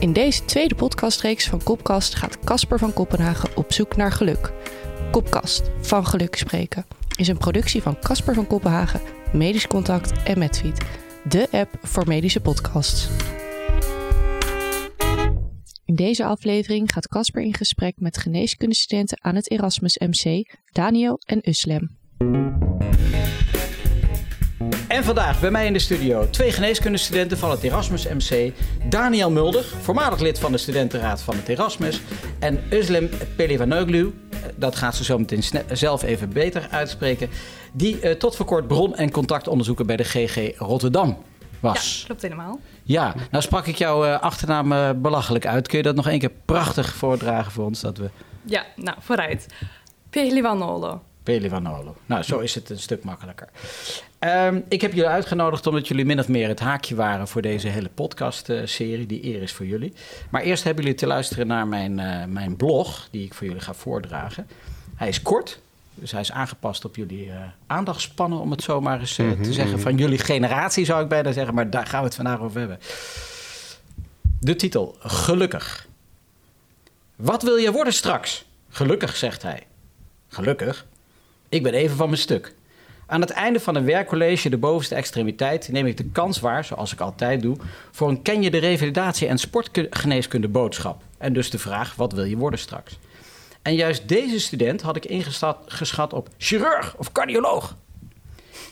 In deze tweede podcastreeks van Kopkast gaat Casper van Kopenhagen op zoek naar geluk. Kopkast, van geluk spreken, is een productie van Casper van Kopenhagen, Medisch Contact en Medfeed, de app voor medische podcasts. In deze aflevering gaat Casper in gesprek met geneeskundestudenten aan het Erasmus MC, Daniel en Uslem. En vandaag bij mij in de studio twee geneeskundestudenten van het Erasmus MC. Daniel Mulder, voormalig lid van de studentenraad van het Erasmus. En Özlem Pelivanoglu, dat gaat ze zo meteen zelf even beter uitspreken. Die uh, tot voor kort bron- en contactonderzoeker bij de GG Rotterdam was. Ja, klopt helemaal. Ja, nou sprak ik jouw uh, achternaam uh, belachelijk uit. Kun je dat nog één keer prachtig voordragen voor ons? Dat we... Ja, nou vooruit. Pelivanolo. Pelivanolo. Nou, zo is het een stuk makkelijker. Um, ik heb jullie uitgenodigd omdat jullie min of meer het haakje waren voor deze hele podcast-serie. Die eer is voor jullie. Maar eerst hebben jullie te luisteren naar mijn, uh, mijn blog, die ik voor jullie ga voordragen. Hij is kort, dus hij is aangepast op jullie uh, aandachtspannen, om het zo maar eens mm-hmm. te zeggen. Van jullie generatie zou ik bijna zeggen, maar daar gaan we het vandaag over hebben. De titel: Gelukkig. Wat wil je worden straks? Gelukkig, zegt hij. Gelukkig? Ik ben even van mijn stuk. Aan het einde van een werkcollege, de bovenste extremiteit, neem ik de kans waar, zoals ik altijd doe, voor een ken je de revalidatie en sportgeneeskunde boodschap. En dus de vraag, wat wil je worden straks? En juist deze student had ik ingeschat op chirurg of cardioloog.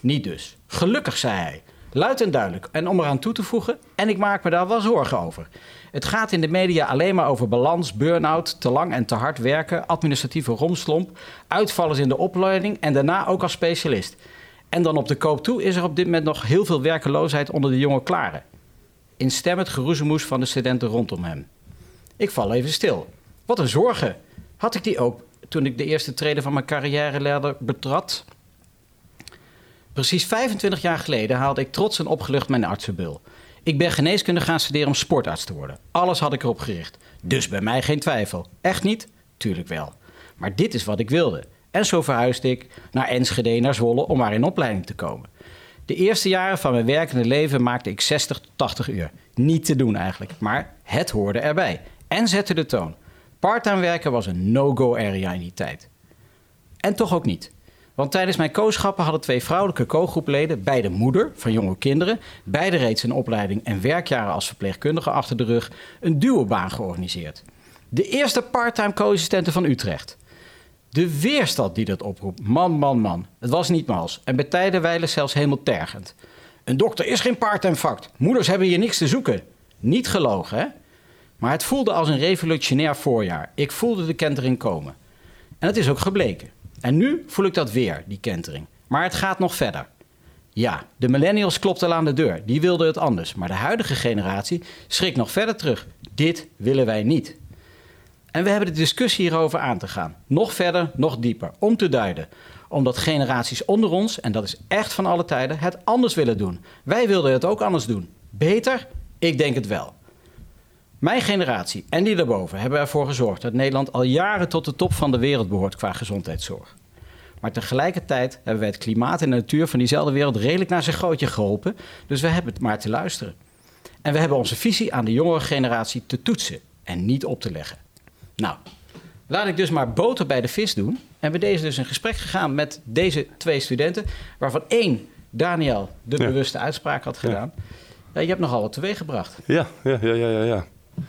Niet dus. Gelukkig, zei hij. Luid en duidelijk. En om eraan toe te voegen, en ik maak me daar wel zorgen over. Het gaat in de media alleen maar over balans, burn-out, te lang en te hard werken, administratieve romslomp, uitvallers in de opleiding en daarna ook als specialist. En dan op de koop toe is er op dit moment nog heel veel werkeloosheid onder de jonge klaren. In stem het geroezemoes van de studenten rondom hem. Ik val even stil. Wat een zorgen. Had ik die ook toen ik de eerste treden van mijn carrière betrad? Precies 25 jaar geleden haalde ik trots en opgelucht mijn artsenbul. Ik ben geneeskunde gaan studeren om sportarts te worden. Alles had ik erop gericht. Dus bij mij geen twijfel. Echt niet? Tuurlijk wel. Maar dit is wat ik wilde. En zo verhuisde ik naar Enschede, naar Zwolle om maar in opleiding te komen. De eerste jaren van mijn werkende leven maakte ik 60 tot 80 uur. Niet te doen eigenlijk, maar het hoorde erbij. En zette de toon. Parttime werken was een no-go area in die tijd. En toch ook niet. Want tijdens mijn kooschappen hadden twee vrouwelijke co-groepleden, beide moeder van jonge kinderen, beide reeds een opleiding en werkjaren als verpleegkundige achter de rug, een duobaan georganiseerd. De eerste parttime co-assistenten van Utrecht. De weerstand die dat oproept, man, man, man. Het was niet mals en bij tijden wijlen zelfs helemaal tergend. Een dokter is geen parttime vak. Moeders hebben hier niks te zoeken. Niet gelogen, hè? Maar het voelde als een revolutionair voorjaar. Ik voelde de kentering komen. En het is ook gebleken. En nu voel ik dat weer, die kentering. Maar het gaat nog verder. Ja, de millennials klopten al aan de deur. Die wilden het anders. Maar de huidige generatie schrikt nog verder terug. Dit willen wij niet. En we hebben de discussie hierover aan te gaan. Nog verder, nog dieper. Om te duiden. Omdat generaties onder ons, en dat is echt van alle tijden, het anders willen doen. Wij wilden het ook anders doen. Beter? Ik denk het wel. Mijn generatie en die daarboven hebben ervoor gezorgd dat Nederland al jaren tot de top van de wereld behoort qua gezondheidszorg. Maar tegelijkertijd hebben wij het klimaat en de natuur van diezelfde wereld redelijk naar zijn gootje geholpen. Dus we hebben het maar te luisteren. En we hebben onze visie aan de jongere generatie te toetsen en niet op te leggen. Nou, laat ik dus maar boter bij de vis doen. En we deze dus in gesprek gegaan met deze twee studenten, waarvan één, Daniel, de bewuste uitspraak had gedaan. Ja. Ja, je hebt nogal wat teweeg gebracht. Ja, ja, ja, ja, ja.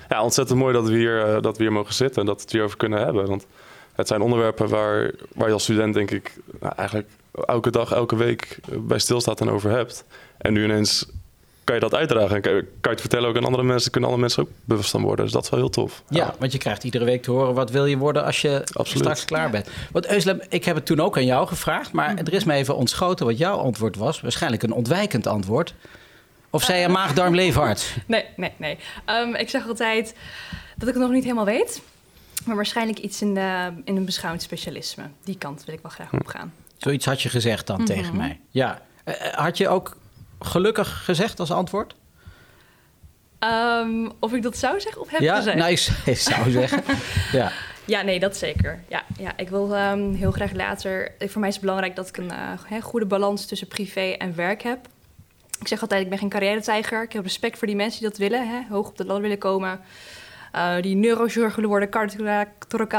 Ja, ontzettend mooi dat we, hier, uh, dat we hier mogen zitten en dat we het hierover kunnen hebben. Want het zijn onderwerpen waar, waar je als student, denk ik, nou, eigenlijk elke dag, elke week bij stilstaat en over hebt. En nu ineens kan je dat uitdragen en kan je het vertellen ook aan andere mensen, kunnen andere mensen ook bewust van worden. Dus dat is wel heel tof. Ja, ja. want je krijgt iedere week te horen wat wil je worden als je Absoluut. straks klaar bent. Want Euslem, ik heb het toen ook aan jou gevraagd, maar er is me even ontschoten wat jouw antwoord was. Waarschijnlijk een ontwijkend antwoord. Of zei je uh, maag, leefhard? Nee, nee, nee. Um, ik zeg altijd dat ik het nog niet helemaal weet. Maar waarschijnlijk iets in, de, in een beschouwend specialisme. Die kant wil ik wel graag opgaan. Zoiets had je gezegd dan mm -hmm. tegen mij. Ja. Uh, had je ook gelukkig gezegd als antwoord? Um, of ik dat zou zeggen of heb ja, gezegd? Nou, ik zou zeggen. ja. Ja, nee, dat zeker. Ja, ja ik wil um, heel graag later... Voor mij is het belangrijk dat ik een uh, goede balans tussen privé en werk heb. Ik zeg altijd, ik ben geen carrière-tijger. Ik heb respect voor die mensen die dat willen, hè, hoog op de ladder willen komen. Uh, die neurochirurg willen worden, cardiac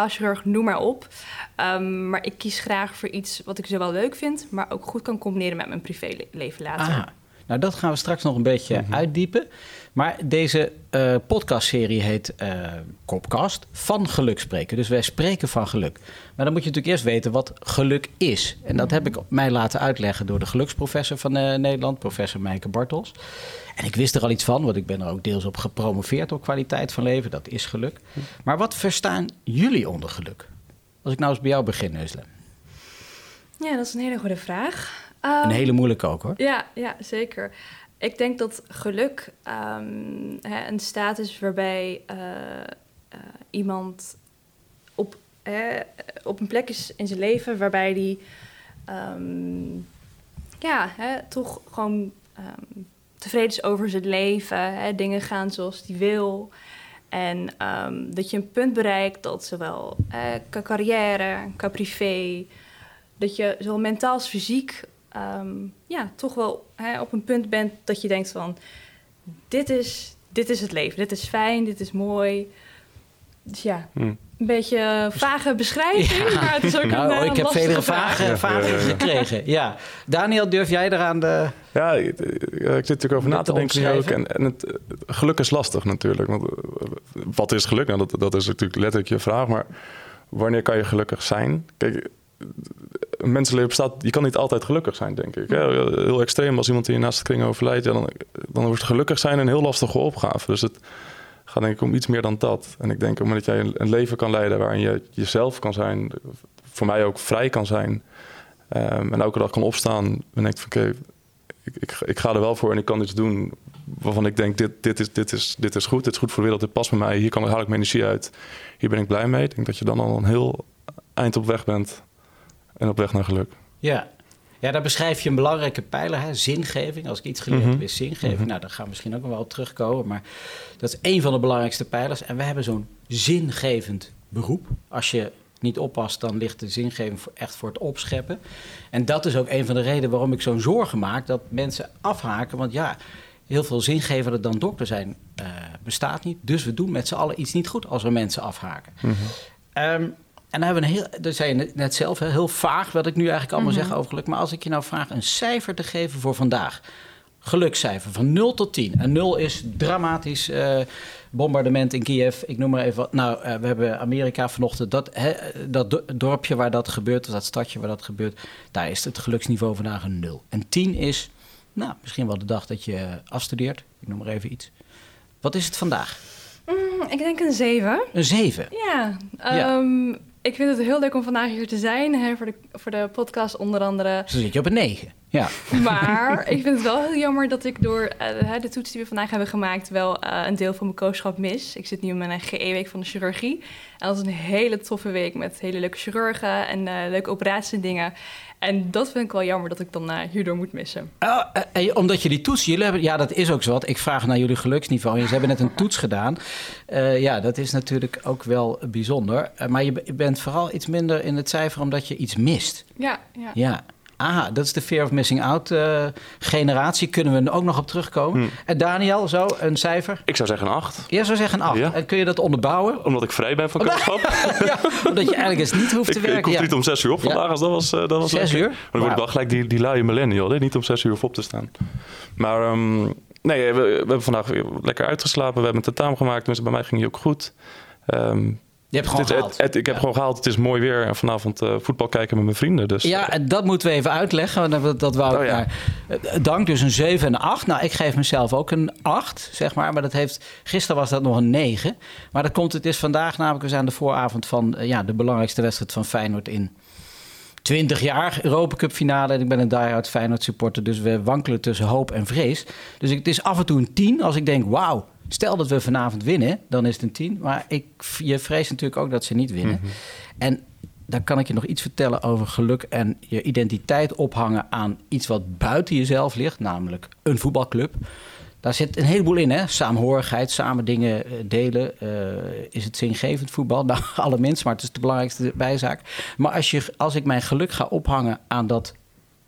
chirurg, noem maar op. Um, maar ik kies graag voor iets wat ik zowel leuk vind, maar ook goed kan combineren met mijn privéleven later. Ah, nou, dat gaan we straks nog een beetje mhm. uitdiepen. Maar deze uh, podcastserie heet uh, Kopkast van geluk spreken. Dus wij spreken van geluk. Maar dan moet je natuurlijk eerst weten wat geluk is. En dat heb ik mij laten uitleggen door de geluksprofessor van uh, Nederland, professor Meike Bartels. En ik wist er al iets van, want ik ben er ook deels op gepromoveerd op kwaliteit van leven. Dat is geluk. Maar wat verstaan jullie onder geluk? Als ik nou eens bij jou begin, Neusle. Ja, dat is een hele goede vraag. Um, een hele moeilijke ook hoor. Ja, ja zeker. Ik denk dat geluk um, hè, een staat is waarbij uh, uh, iemand op, hè, op een plek is in zijn leven waarbij die um, ja, hè, toch gewoon tevreden is over zijn leven. Hè, dingen gaan zoals die wil. En dat je een punt bereikt dat zowel eh, qua carrière, qua privé, dat je zowel mentaal als fysiek um, ja, toch wel hè, op een punt bent dat je denkt van... Dit is, dit is het leven, dit is fijn, dit is mooi. Dus ja, hm. een beetje vage beschrijving, maar het is ook nou, een Ik heb vele vragen, vragen gekregen, ja. Daniel, durf jij eraan de... Ja, ik, ik zit natuurlijk over na te denken ook. En, en het, geluk is lastig natuurlijk. Want, eh, wat is geluk? Nou, dat, dat is natuurlijk letterlijk je vraag. Maar wanneer kan je gelukkig zijn? Kijk, een mensenleven bestaat, je kan niet altijd gelukkig zijn, denk ik. Heel extreem, als iemand in je naaste kring overlijdt, ja, dan, dan wordt gelukkig zijn een heel lastige opgave. Dus het gaat denk ik om iets meer dan dat. En ik denk omdat jij een leven kan leiden waarin je jezelf kan zijn, voor mij ook vrij kan zijn, um, en elke dag kan opstaan en denkt van oké, ik, ik, ik, ga er wel voor en ik kan iets doen waarvan ik denk, dit, dit, is, dit, is, dit is goed, dit is goed voor de wereld, dit past bij mij, hier kan, haal ik mijn energie uit, hier ben ik blij mee. Ik denk dat je dan al een heel eind op weg bent en op weg naar geluk. Ja, ja, daar beschrijf je een belangrijke pijler, hè? zingeving. Als ik iets geleerd heb, mhm. is zingeving. Mhm. Nou, daar gaan we misschien ook nog wel op terugkomen. Maar dat is een van de belangrijkste pijlers. En we hebben zo'n zingevend beroep. Als je niet oppast, dan ligt de zingeving echt voor het opscheppen. En dat is ook een van de redenen waarom ik zo'n zorgen maak dat mensen afhaken. Want ja, heel veel zingevender dan dokter zijn uh, bestaat niet. Dus we doen met z'n allen iets niet goed als we mensen afhaken. Mm en dan hebben we een heel, dat zei je net zelf, heel vaag wat ik nu eigenlijk allemaal mhm. zeg over geluk. Maar als ik je nou vraag een cijfer te geven voor vandaag. Gelukscijfer van 0 tot 10. En 0 is dramatisch uh, bombardement in Kiev. Ik noem maar even wat. Nou, uh, we hebben Amerika vanochtend. Dat, he, dat dorpje waar dat gebeurt, of dat stadje waar dat gebeurt. Daar is het geluksniveau vandaag een 0. En 10 is, nou, misschien wel de dag dat je afstudeert. Ik noem maar even iets. Wat is het vandaag? Mm, ik denk een 7. Een 7? Ja. ja. Ik vind het heel leuk om vandaag hier te zijn. Hè, voor, de, voor de podcast onder andere. Zo zit je op een 9. Ja. Maar ik vind het wel heel jammer dat ik door uh, de toets die we vandaag hebben gemaakt... wel uh, een deel van mijn kooschap mis. Ik zit nu in mijn GE-week van de chirurgie. En dat is een hele toffe week met hele leuke chirurgen... en uh, leuke operaties en dingen. En dat vind ik wel jammer dat ik dan uh, hierdoor moet missen. Oh, uh, omdat jullie toets, jullie hebben, ja, dat is ook zo wat. Ik vraag naar jullie geluksniveau. Ze hebben net een toets gedaan. Uh, ja, dat is natuurlijk ook wel bijzonder. maar je, je, bent vooral iets minder in het cijfer omdat je iets mist. Ja, ja. ja. Aha, dat is de fear of missing out uh, generatie. Kunnen we ook nog op terugkomen. Hmm. En Daniel, zo, een cijfer? Ik zou zeggen een 8. Jij zou zeggen een 8. Ja. En kun je dat onderbouwen? Omdat ik vrij ben van kooschap. ja, omdat je eigenlijk eens niet hoeft te werken. Ik hoef niet om 6 uur op vandaag, als dat was, uh, dat was 6 uur? Maar dan word ik wel gelijk die, die luie millennial, hè? niet om 6 uur op te staan. Maar um, nee, we, we, hebben vandaag lekker uitgeslapen. We hebben een tentamen gemaakt, dus bij mij ging het ook goed. Um, je hebt gewoon gehaald. Het, ik heb gewoon gehaald. Het is mooi weer. En vanavond uh, voetbal kijken met mijn vrienden. Dus. Ja, dat moeten we even uitleggen. Dat, dat wou oh, ja. Eh, dank dus een 7 en een 8. Nou, ik geef mezelf ook een 8, zeg maar. Maar dat heeft, gisteren was dat nog een 9. Maar dat komt, het is vandaag namelijk, we zijn de vooravond van uh, ja, de belangrijkste wedstrijd van Feyenoord in 20 jaar. Europa Cup finale. En ik ben een die-hard Feyenoord supporter. Dus we wankelen tussen hoop en vrees. Dus het is af en toe een 10 als ik denk, wauw Stel dat we vanavond winnen, dan is het een 10. Maar ik, je vreest natuurlijk ook dat ze niet winnen. Mhm. En daar kan ik je nog iets vertellen over geluk en je identiteit ophangen aan iets wat buiten jezelf ligt, namelijk een voetbalclub. Daar zit een heleboel in, hè? Saamhorigheid, samen dingen eh, delen. Uh, is het zingevend voetbal? Nou, allerminst, maar het is de belangrijkste bijzaak. Maar als, je, als ik mijn geluk ga ophangen aan dat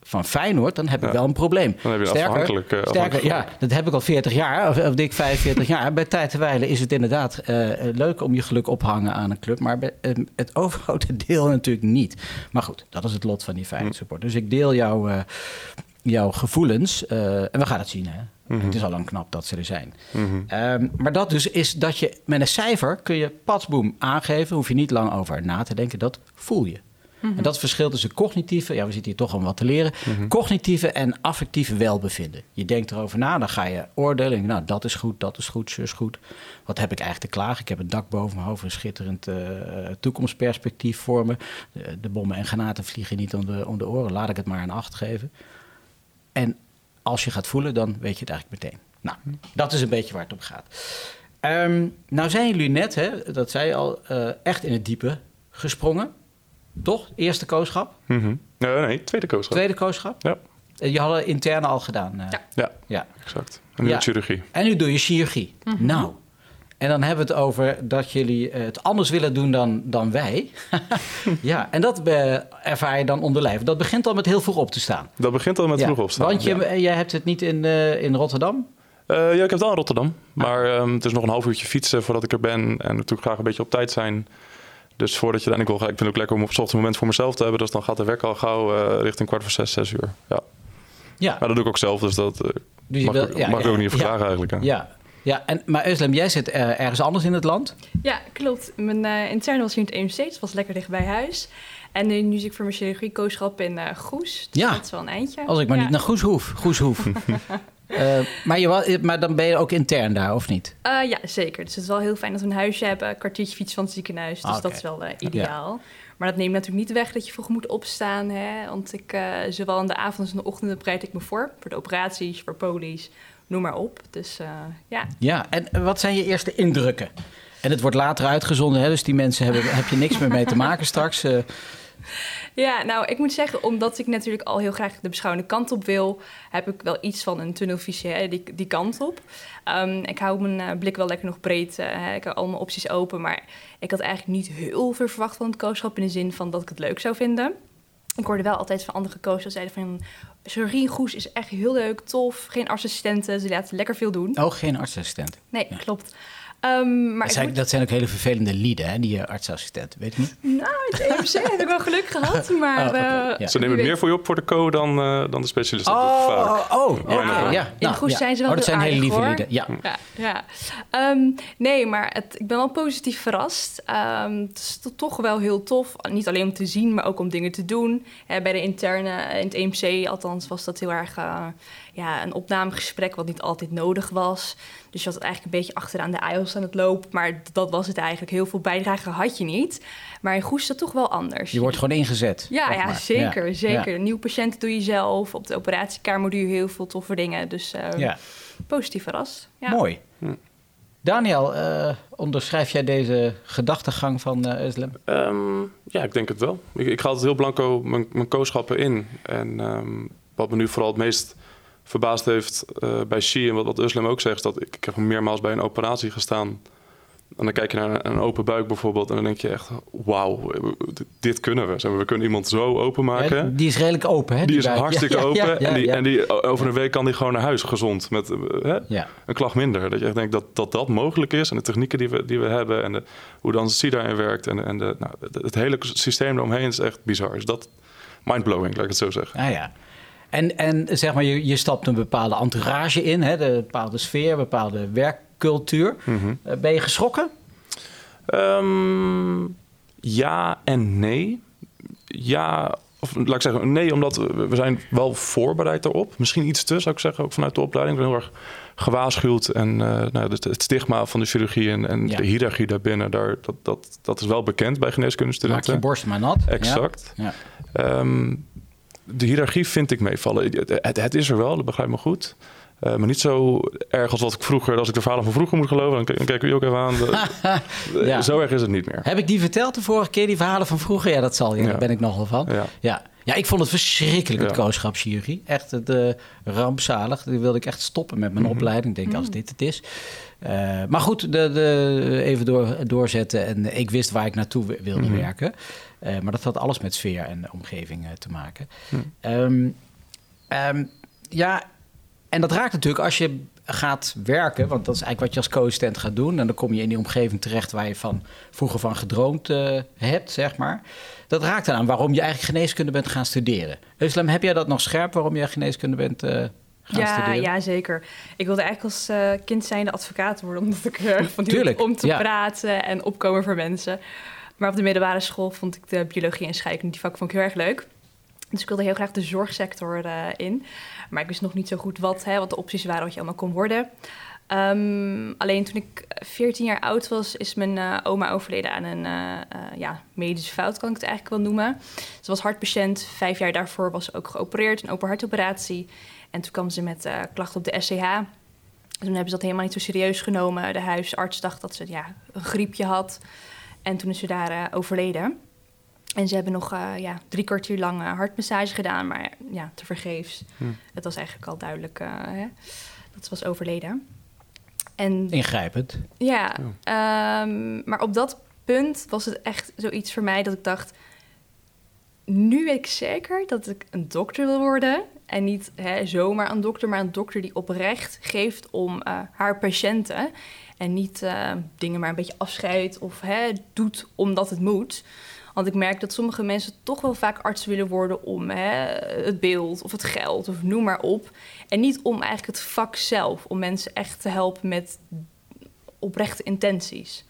van Feyenoord, dan heb ik wel een probleem. Dan heb je een afhankelijk, uh, sterker ja, dat heb ik al 40 jaar, of, of dik 45 jaar. Bij tijd te wijlen is het inderdaad uh, leuk om je geluk ophangen aan een club, maar bij, uh, het overgrote deel natuurlijk niet. Maar goed, dat is het lot van die Feyenoord support. Dus ik deel jouw, jouw gevoelens en we gaan het zien. Hè? Mm -hmm. Het is al lang knap dat ze er zijn. Mm -hmm. um, maar dat dus is dat je met een cijfer kun je patsboom aangeven, hoef je niet lang over na te denken, dat voel je. Mm-hmm. En dat verschil tussen cognitieve, ja, we zitten hier toch om wat te leren, mm-hmm. cognitieve en affectieve welbevinden. Je denkt erover na, dan ga je oordelen. Nou, dat is goed, dat is goed, zus goed. Wat heb ik eigenlijk te klagen? Ik heb een dak boven mijn hoofd, een schitterend uh, toekomstperspectief voor me. De, de, bommen en granaten vliegen niet om de, om de oren. Laat ik het maar een acht geven. En als je gaat voelen, dan weet je het eigenlijk meteen. Nou, dat is een beetje waar het om gaat. Um, nou zijn jullie net, hè, dat zei je al, uh, echt in het diepe gesprongen. Toch? Eerste kooschap? Mm -hmm. nee, nee, tweede kooschap. Tweede kooschap? Ja. Je had het interne al gedaan. Uh, ja. ja. ja, exact. En nu ja. chirurgie. En nu doe je chirurgie. Mm -hmm. Nou, en dan hebben we het over dat jullie het anders willen doen dan, dan wij. ja, en dat ervaar je dan onder lijf. Dat begint al met heel vroeg op te staan. Dat begint al met ja. vroeg opstaan. Want je, ja. jij hebt het niet in, uh, in Rotterdam? Uh, ja, ik heb het al in Rotterdam. Maar um, het is nog een half uurtje fietsen voordat ik er ben. En natuurlijk graag een beetje op tijd zijn. Dus voordat je dan, ik, wil, ik vind het ook lekker om op het moment voor mezelf te hebben. Dus dan gaat de werk al gauw uh, richting kwart voor zes, zes uur. Ja. ja. Maar dat doe ik ook zelf, dus dat uh, dus mag, wil, ja, mag ik ja, ook niet verklagen ja, eigenlijk. Hè. Ja, ja en, maar Özlem, jij zit uh, ergens anders in het land? Ja, klopt. Mijn uh, interne was hier in het EMC, het was lekker dicht bij huis. En nu, nu zit ik voor mijn chirurgie-kooschap in uh, Goes. Dus ja. dat is wel een eindje. Als ik maar ja. niet naar Goes hoef. Goes hoef. Uh, maar, je, maar dan ben je ook intern daar, of niet? Uh, ja, zeker. Dus het is wel heel fijn dat we een huisje hebben. Een kwartiertje fiets van het ziekenhuis. Dus Ah, dat is wel uh, ideaal. Ja. Maar dat neemt natuurlijk niet weg dat je vroeg moet opstaan. Hè? Want ik, zowel in de avond als in de ochtenden bereid ik me voor. Voor de operaties, voor polies, noem maar op. Dus ja. Ja, en wat zijn je eerste indrukken? En het wordt later uitgezonden, hè? dus die mensen hebben, heb je niks meer mee te maken straks. Ja, nou, ik moet zeggen, omdat ik natuurlijk al heel graag de beschouwende kant op wil, heb ik wel iets van een tunnelvisie hè, die, die kant op. Um, ik hou mijn uh, blik wel lekker nog breed. Uh, ik hou al mijn opties open, maar ik had eigenlijk niet heel veel verwacht van het kooschap in de zin van dat ik het leuk zou vinden. Ik hoorde wel altijd van andere coaches dat zeiden van... Chirurgie Goes is echt heel leuk, tof. Geen artsassistenten, ze laten lekker veel doen. Oh, geen artsassistent? Nee, ja. klopt. Um, maar dat, zijn, moet... dat zijn ook hele vervelende lieden, hè, die artsassistenten, weet je niet? Nou, het EMC heb ik wel geluk gehad, maar... Oh, okay. uh, ja. Ze nemen meer voor je op voor de co dan, uh, dan de specialist. Oh, vaak. oh, oh, oh ja. ja. In nou, Goes ja. zijn ze wel oh, dat zijn hele lieve hoor. lieden, ja. ja, ja. Um, nee, maar het, ik ben wel positief verrast. Um, het is toch wel heel tof, niet alleen om te zien, maar ook om dingen te doen. Bij de interne, in het EMC althans, was dat heel erg uh, ja, een opnamegesprek wat niet altijd nodig was. Dus je had het eigenlijk een beetje achteraan de IELTS aan het lopen. Maar dat was het eigenlijk. Heel veel bijdrage had je niet. Maar in Goes is dat toch wel anders. Je wordt gewoon ingezet. Ja, ja maar. zeker. Ja. zeker. Ja. Nieuwe patiënten doe je zelf. Op de operatiekamer doe je heel veel toffe dingen. Dus uh, ja. positief verrast. Ja. Mooi. Hm. Daniel, uh, onderschrijf jij deze gedachtegang van uh? Um, ja, ik denk het wel. Ik, ik ga altijd heel blanco mijn, mijn kooschappen in. En um, wat me nu vooral het meest verbaasd heeft uh, bij Xi en wat, wat ook zegt, dat ik, ik heb meermaals bij een operatie gestaan. En dan kijk je naar een, een open buik bijvoorbeeld en dan denk je echt, wauw, dit kunnen we. We kunnen iemand zo openmaken. Ja, die is redelijk open, hè? Die, die is hartstikke ja, open ja, en, die, en die, over een week kan die gewoon naar huis gezond met uh, een klacht minder. Dat je echt denkt dat, dat dat mogelijk is en de technieken die we, die we hebben en de, hoe dan SIDA in werkt en, en de, nou, het hele systeem eromheen is echt bizar. Dus dat mindblowing, laat ik het zo zeggen. Ah, ja. En, en zeg maar, je, je stapt een bepaalde entourage in, hè, een bepaalde sfeer, een bepaalde werkcultuur. Mhm. Uh, ben je geschrokken? Um, ja en nee. Ja, of laat ik zeggen nee, omdat we, zijn wel voorbereid daarop. Misschien iets te, zou ik zeggen, ook vanuit de opleiding. We zijn heel erg gewaarschuwd. En uh, nou, het, het, stigma van de chirurgie en, en ja. de hiërarchie daarbinnen, daar, dat, dat, dat is wel bekend bij geneeskundestudenten. Maak je borst maar nat. Exact. Ja. Um, de hiërarchie vind ik meevallen. Het, het, het, is er wel, dat begrijp me goed. Uh, maar niet zo erg als wat ik vroeger, als ik de verhalen van vroeger moet geloven, dan, dan kijk u ook even aan. De, ja. Zo erg is het niet meer. Heb ik die verteld de vorige keer, die verhalen van vroeger? Ja, dat zal je. Ja. Daar ben ik nogal van. Ja. ja. Ja, ik vond het verschrikkelijk, het kooschapschirurgie. Echt het, uh, rampzalig. Die wilde ik echt stoppen met mijn mm -hmm. opleiding. Ik denk, als dit het is. Uh, maar goed, de, de, even door, doorzetten. En ik wist waar ik naartoe wilde mm -hmm. werken. Uh, maar dat had alles met sfeer en omgeving te maken. Hm. Um, Ehm, ja, en dat raakt natuurlijk als je gaat werken, want dat is eigenlijk wat je als co-assistent gaat doen. En dan kom je in die omgeving terecht waar je van vroeger van gedroomd uh, hebt, zeg maar. Dat raakt eraan waarom je eigenlijk geneeskunde bent gaan studeren. Islam, heb jij dat nog scherp waarom je geneeskunde bent uh, gaan ja, studeren? Ja, zeker. Ik wilde eigenlijk als uh, kind zijnde advocaat worden, omdat ik uh, van die om te praten en opkomen voor mensen. Maar op de middelbare school vond ik de biologie en scheikunde, die vak vond ik heel erg leuk. Dus ik wilde heel graag de zorgsector uh, in. Maar ik wist nog niet zo goed wat, hè, wat de opties waren, wat je allemaal kon worden. Um, alleen toen ik 14 jaar oud was, is mijn uh, oma overleden aan een uh, ja, medische fout, kan ik het eigenlijk wel noemen. Ze was hartpatiënt. Vijf jaar daarvoor was ze ook geopereerd, een open hartoperatie. En toen kwam ze met klachten op de SCH. Toen hebben ze dat helemaal niet zo serieus genomen. De huisarts dacht dat ze ja, een griepje had. En toen is ze daar overleden. En ze hebben nog uh, ja, drie kwartier lang uh, hartmassage gedaan, maar ja, tevergeefs. Hm. Het was eigenlijk al duidelijk uh, hè, dat ze was overleden. En, Ingrijpend. Ja, um, maar op dat punt was het echt zoiets voor mij dat ik dacht... nu weet ik zeker dat ik een dokter wil worden. En niet hè, zomaar een dokter, maar een dokter die oprecht geeft om haar patiënten. En niet dingen maar een beetje afscheidt of hè, doet omdat het moet... Want ik merk dat sommige mensen toch wel vaak arts willen worden om hè, het beeld of het geld of noem maar op. En niet om eigenlijk het vak zelf, om mensen echt te helpen met oprechte intenties.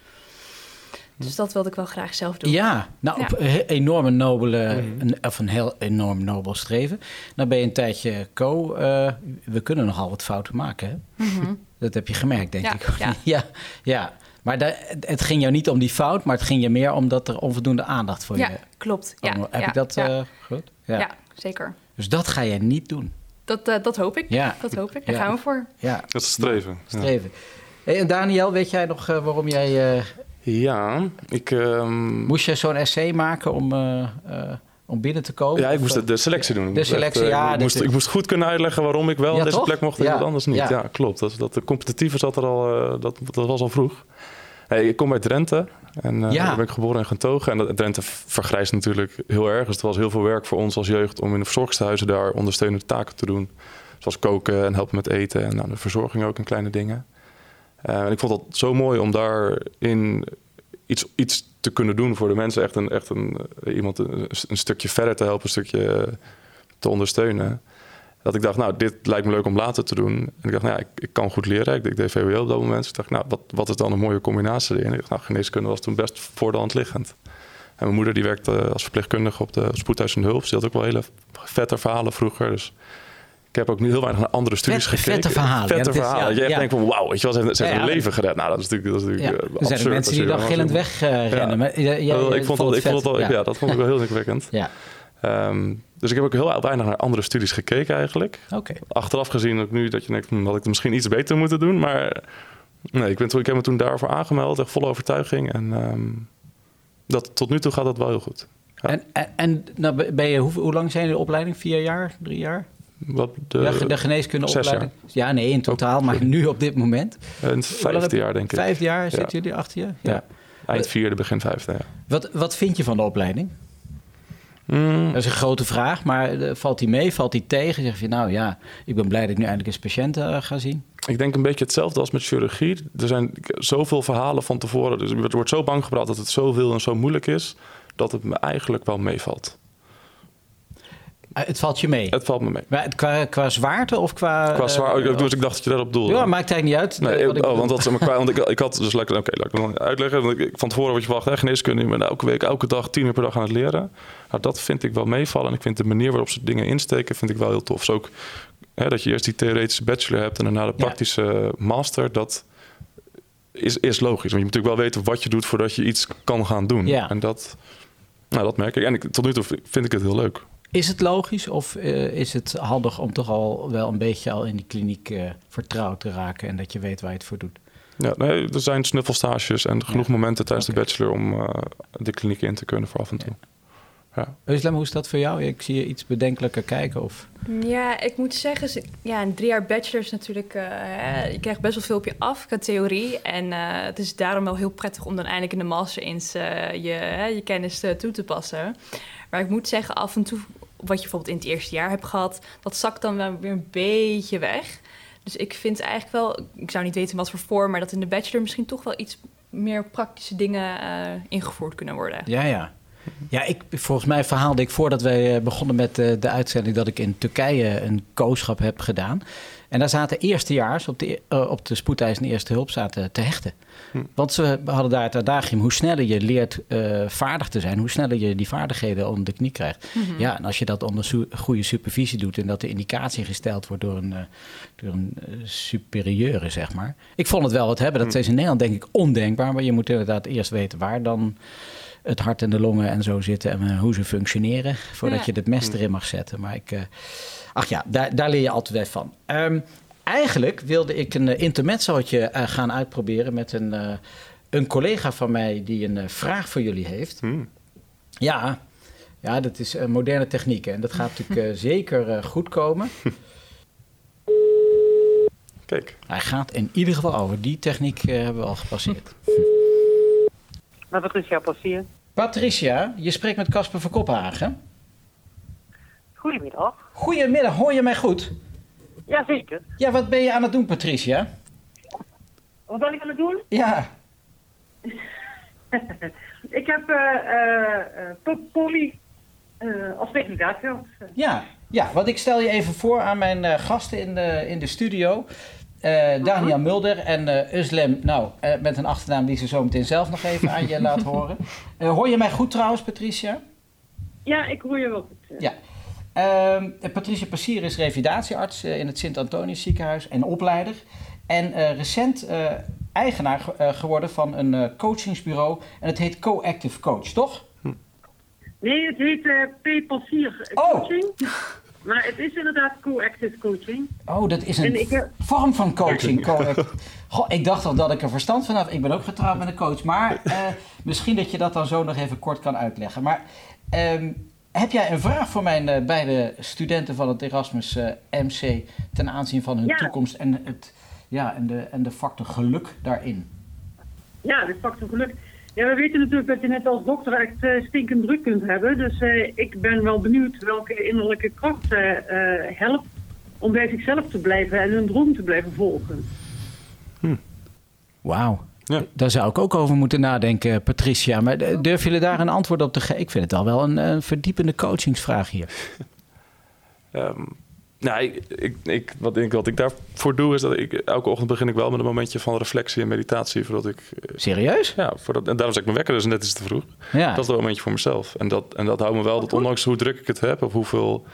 Dus dat wilde ik wel graag zelf doen. Ja, nou, ja. op een enorme nobele, mm. of een heel enorm nobel streven. Nou ben je een tijdje co. Uh, we kunnen nogal wat fouten maken, hè? Mm -hmm. Dat heb je gemerkt, denk ja, ik. Ja. ja, ja. Maar de, het ging jou niet om die fout, maar het ging je meer omdat er onvoldoende aandacht voor ja, je... Klopt. Ja, heb ja, ik dat ja. Uh, goed? Ja. zeker. Dus dat ga je niet doen? Dat, uh, dat hoop ik. Ja. Dat hoop ik. Daar gaan we voor. Ja. Dat is streven. streven. Hey, en Daniel, weet jij nog uh, waarom jij... ja, ik... Um... Moest je zo'n essay maken om om binnen te komen? Ja, ik moest de, de selectie doen. De selectie, echt, ja. Ik moest, ik moest goed kunnen uitleggen waarom ik wel ja, deze toch? plek mocht en ja. anders niet. Ja, ja klopt. Dat, dat, de competitieve zat er al, uh, dat, dat was al vroeg. Hey, ik kom uit Drenthe en uh, ja. daar ben ik geboren en getogen. En dat, Drenthe vergrijst natuurlijk heel erg. Dus het was heel veel werk voor ons als jeugd om in de verzorgingstehuizen daar ondersteunende taken te doen. Zoals koken en helpen met eten en nou, de verzorging ook en kleine dingen. Uh, en ik vond dat zo mooi om daarin iets, iets te kunnen doen voor de mensen. Echt, een, echt een, iemand een, stukje verder te helpen, een stukje te ondersteunen. Dat ik dacht, nou, dit lijkt me leuk om later te doen. En ik dacht, nou ja, ik, ik kan goed leren. Ik, deed VWO op dat moment. Ik dacht, nou, wat, wat is dan een mooie combinatie erin? Ik dacht, nou, geneeskunde was toen best voor de hand liggend. En mijn moeder die werkte als verpleegkundige op de spoedhuis en hulp. Ze had ook wel hele vette verhalen vroeger. Dus ik heb ook niet heel weinig naar andere studies gekeken. Vette verhalen. Vette ja, verhalen. Is, ja, je ja. denkt van, wauw, weet je wel, ze hebben, een leven gered. Nou, dat is natuurlijk, dat is natuurlijk ja. uh, Er zijn er mensen die dan gillend wegrennen. Ja. ik vond dat, ik vond dat, ja. ja. dat vond ik wel heel indrukwekkend. ja. Um, dus ik heb ook heel weinig naar andere studies gekeken eigenlijk. Okay. Achteraf gezien ook nu dat je denkt, hm, had ik het misschien iets beter moeten doen. Maar nee, ik, ben, ik heb me toen daarvoor aangemeld, echt volle overtuiging. En um, dat, tot nu toe gaat dat wel heel goed. Ja. En, en, en nou ben je, hoe, hoe lang zijn de opleiding? Vier jaar? Drie jaar? Wat de, de, de geneeskundeopleiding? Ja, nee, in totaal, maar nu op dit moment? Een vijfde jaar, denk ik. Vijfde jaar zitten jullie achter je? Ja. ja. Eind vierde, begin vijfde, ja. Wat, wat vind je van de opleiding? Mm. Dat is een grote vraag, maar uh, valt die mee, valt die tegen? Zeg je, nou ja, ik ben blij dat ik nu eindelijk eens patiënten uh, ga zien. Ik denk een beetje hetzelfde als met chirurgie. Er zijn zoveel verhalen van tevoren. Dus er wordt zo bang gebracht dat het zoveel en zo moeilijk is... dat het me eigenlijk wel meevalt. Uh, het valt je mee? Het valt me mee. Maar qua, qua zwaarte of qua... Qua zwaarte, uh, dus ik dacht dat je daarop doelde. Ja, maakt eigenlijk niet uit. Nee, ik, oh, want, dat, maar, want ik, ik had dus lekker... Oké, okay, laat ik het uitleggen. Want ik, van tevoren wat je verwacht, hè, geneeskunde... je bent elke week, elke dag, tien uur per dag aan het leren. Nou, dat vind ik wel meevallen. En ik vind de manier waarop ze dingen insteken... vind ik wel heel tof. Dus ook hè, dat je eerst die theoretische bachelor hebt... en daarna de praktische ja. master... dat is, is logisch. Want je moet natuurlijk wel weten wat je doet... voordat je iets kan gaan doen. Ja. En dat, nou, dat merk ik. En ik, tot nu toe vind ik het heel leuk. Is het logisch of uh, is het handig om toch al wel een beetje al in die kliniek uh, vertrouwd te raken en dat je weet waar je het voor doet? Ja, nee, er zijn snuffelstages en genoeg ja. momenten tijdens okay. de bachelor om uh, de kliniek in te kunnen voor af en toe. Ja. Ja. Islam, hoe is dat voor jou? Ik zie je iets bedenkelijker kijken. Of? Ja, ik moet zeggen, ja, een drie jaar bachelor is natuurlijk... Uh, je krijgt best wel veel op je af qua theorie. En uh, het is daarom wel heel prettig om dan eindelijk in de master eens uh, je, je kennis toe te passen. Maar ik moet zeggen, af en toe wat je bijvoorbeeld in het eerste jaar hebt gehad, dat zakt dan wel weer een beetje weg. Dus ik vind eigenlijk wel, ik zou niet weten wat voor vorm, maar dat in de bachelor misschien toch wel iets meer praktische dingen uh, ingevoerd kunnen worden. Ja, ja. Ja, ik, volgens mij verhaalde ik voordat wij eh, begonnen met de, de uitzending dat ik in Turkije een kooschap heb gedaan. En daar zaten eerstejaars op de, uh, op de spoedeisende eerste hulp zaten te hechten. Hm. Want ze hadden daar het adagium, hoe sneller je leert uh, vaardig te zijn, hoe sneller je die vaardigheden onder de knie krijgt. Mm-hmm. Ja, en als je dat onder su goede supervisie doet en dat de indicatie gesteld wordt door een, uh, door een superieure, zeg maar. Ik vond het wel wat hebben. Dat hm. is in Nederland denk ik ondenkbaar, maar je moet inderdaad eerst weten waar dan het hart en de longen en zo zitten en hoe ze functioneren, voordat je het mes hm. erin mag zetten. Maar ik ach ja, daar, daar leer je altijd van. Um, eigenlijk wilde ik een uh, intermezzootje uh, gaan uitproberen met een, uh, een collega van mij die een vraag voor jullie heeft. Hmm. Ja, ja, dat is moderne techniek en dat gaat natuurlijk zeker goed komen. Kijk. Hij gaat in ieder geval over. Die techniek hebben we al gepasseerd. Met Patricia Passier. Patricia, je spreekt met Casper van Kopenhagen. Goedemiddag. Goedemiddag, hoor je mij goed? Jazeker. Ja, wat ben je aan het doen, Patricia? Wat ben ik aan het doen? Ja. ik heb uh, uh, Polly uh, als presentatie. Ja, ja, want ik stel je even voor aan mijn gasten in de, in de studio. Daniel uh Mulder en uh, Uslem, nou, uh, met een achternaam die ze zo meteen zelf nog even aan je laat horen. hoor je mij goed trouwens, Patricia? Ja, ik hoor je wel goed. Ja. Uh, Patricia Passier is revalidatiearts uh, in het Sint-Antonius ziekenhuis en opleider. En uh, recent uh, eigenaar geworden van een coachingsbureau. En het heet Coactive Coach, toch? Hm. Nee, het heet P. Passier Coaching. Oh. Maar het is inderdaad Coactive Coaching. Oh, dat is een vorm van coaching. Goh, ik dacht al dat ik er verstand van had. Ik ben ook getrouwd met een coach. Maar misschien dat je dat dan zo nog even kort kan uitleggen. Maar... Um, heb jij een vraag voor mijn uh, beide studenten van het Erasmus uh, eh, MC ten aanzien van hun ja. toekomst en, het, ja, en, de, en de factor geluk daarin? Ja, de factor geluk. Ja, we weten natuurlijk dat je net als dokter echt uh, stinkend druk kunt hebben. Dus ik ben wel benieuwd welke innerlijke kracht helpt om bij zichzelf te blijven en hun droom te blijven volgen. Hm. Wauw. Ja. Daar zou ik ook over moeten nadenken, Patricia. Maar durf jullie daar een antwoord op te geven? Ik vind het al wel een, een verdiepende coachingsvraag hier. um, nou, ik, ik, ik, wat, ik, wat ik daarvoor doe, is dat ik elke ochtend begin ik wel met een momentje van reflectie en meditatie. Voordat ik, eh, Serieus? Ja, voordat, en daarom zeg ik me wekker, dus net is te vroeg. Ja. Dat is wel een momentje voor mezelf. En dat, en dat houdt me wel, dat ondanks hoe druk ik het heb, of hoeveel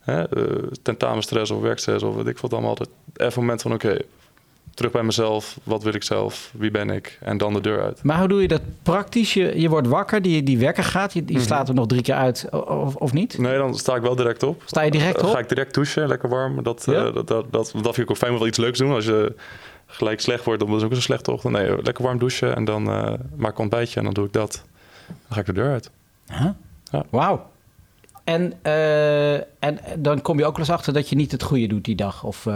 hè, uh, tentamenstress of werkstress of wat ik wat allemaal, altijd even een moment van oké, terug bij mezelf. Wat wil ik zelf? Wie ben ik? En dan de deur uit. Maar hoe doe je dat praktisch? Je, je wordt wakker, die, die wekker gaat, die, mhm. slaat er nog drie keer uit, of, of niet? Nee, dan sta ik wel direct op. Sta je direct op? ga ik direct douchen, lekker warm. Dat, ja? uh, dat, dat, dat, dat, vind ik ook fijn om wel iets leuks doen. Als je gelijk slecht wordt, dan is het ook een slechte ochtend. Nee, lekker warm douchen en dan uh, maak ik een ontbijtje en dan doe ik dat. Dan ga ik de deur uit. Huh? Ja. Wauw. En, uh, en dan kom je ook wel eens achter dat je niet het goede doet die dag? Of,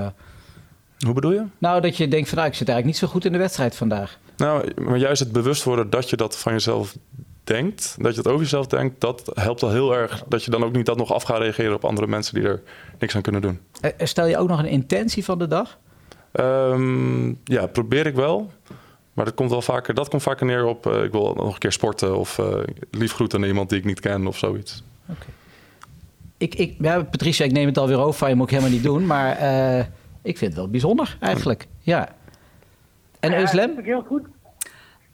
hoe bedoel je? Nou, dat je denkt van nou, ik zit eigenlijk niet zo goed in de wedstrijd vandaag. Nou, maar juist het bewust worden dat je dat van jezelf denkt, dat je het over jezelf denkt, dat helpt al heel erg. Dat je dan ook niet dat nog af gaat reageren op andere mensen die er niks aan kunnen doen. Eh, eh, stel je ook nog een intentie van de dag? Um, ja, probeer ik wel. Maar dat komt wel vaker, dat komt vaker neer op uh, ik wil nog een keer sporten of uh, lief groeten aan iemand die ik niet ken of zoiets. Oké. Ik, ik, ja, Patricia, ik neem het alweer over, je moet ik helemaal niet doen. Maar uh, ik vind het wel bijzonder eigenlijk. Ja. En ja, Özlem? heel goed.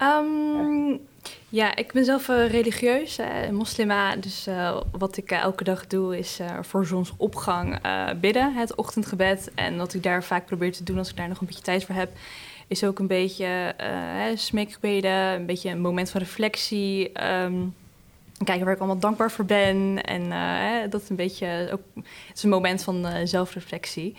Um, ja, ik ben zelf uh, religieus, uh, moslima. Dus uh, wat ik elke dag doe is voor zonsopgang bidden, het ochtendgebed. En wat ik daar vaak probeer te doen als ik daar nog een beetje tijd voor heb... is ook een beetje smeekgebeden, een beetje een moment van reflectie... Um, kijken waar ik allemaal dankbaar voor ben. En dat is een beetje ook, het is een moment van zelfreflectie.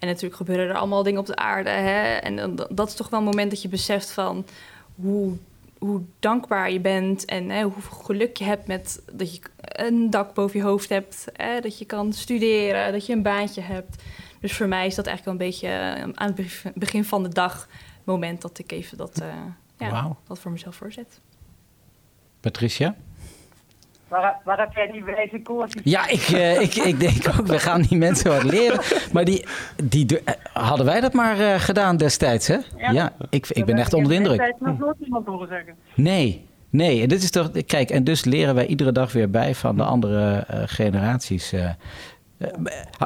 En natuurlijk gebeuren er allemaal dingen op de aarde. Hè? En dat is toch wel een moment dat je beseft van hoe, hoe dankbaar je bent en hè, hoeveel geluk je hebt met dat je een dak boven je hoofd hebt, hè, dat je kan studeren, dat je een baantje hebt. Dus voor mij is dat eigenlijk wel een beetje eh, aan het begin van de dag moment dat ik even dat, uh, ja, dat voor mezelf voorzet. Patricia? Waar, waar heb jij die wijze koers? Ja, ik, uh, ik, ik denk ook, we gaan die mensen wat leren. Maar die, die, uh, hadden wij dat maar uh, gedaan destijds, hè? Ja, ja ik, ik ben echt onder de indruk. Ik nog nooit iemand horen zeggen. Nee, nee. En dit is toch, kijk, en dus leren wij iedere dag weer bij van de andere generaties.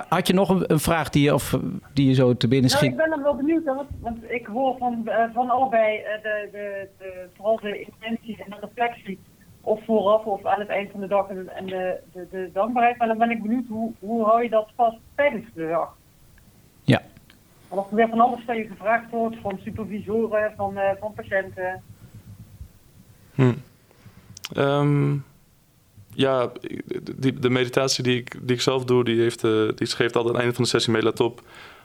had je nog een, een, vraag die je, of, die je zo te binnen schiet? Nou, ik ben er wel benieuwd, want, want ik hoor van, van allebei de, de, de, vooral de intentie en de reflectie of vooraf of aan het eind van de dag en de, de, de dankbaarheid. Maar dan ben ik benieuwd, hoe, hoe hou je dat vast tijdens de dag? Ja. Omdat er weer van alles van je gevraagd wordt, van supervisoren, van, uh, van patiënten. Hm. Um, ja, die, de meditatie die ik, die ik zelf doe, die, heeft, uh, die schreef altijd aan het einde van de sessie mee, let op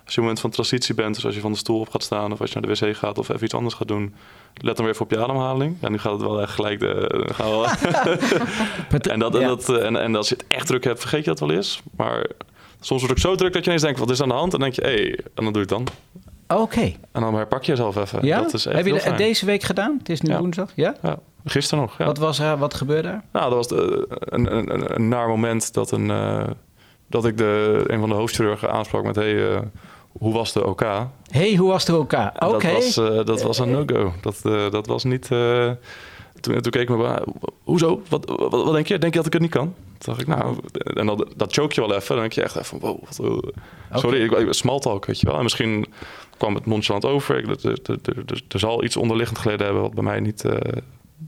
als je op moment van transitie bent, dus als je van de stoel op gaat staan of als je naar de wc gaat of even iets anders gaat doen, let dan weer even op je ademhaling. Ja, nu gaat het wel echt gelijk de. Gaan wel. en, dat, en, dat, en, en als je het echt druk hebt, vergeet je dat wel eens. Maar soms wordt het zo druk dat je ineens denkt: wat is aan de hand? En dan denk je: hé, hey, en dan doe je het dan. Oké. En dan herpak je jezelf even. Ja? Dat is echt Heb je het deze week gedaan? Het is nu ja. woensdag. Ja? ja? Gisteren nog. Ja. Wat, was er, wat gebeurde er? Nou, dat was de, een, een, een, een naar moment dat, een, uh, dat ik de, een van de hoofdchirurgen aansprak met: hey, uh, hoe was de OK? hey, hoe was de OK? Oké. Okay. Dat, was, uh, dat was een no-go. Dat, uh, dat was niet... Uh, toen, toen keek ik me hoezo? Wat, wat, wat, denk je? Denk je dat ik het niet kan? Toen dacht ik, nou... En dat, dat choke je wel even. Dan denk je echt even, wow. Wat, sorry, ik small talk, weet je wel. En misschien kwam het nonchalant over. Ik, er, er, er, er zal iets onderliggend geleden hebben... wat bij mij niet,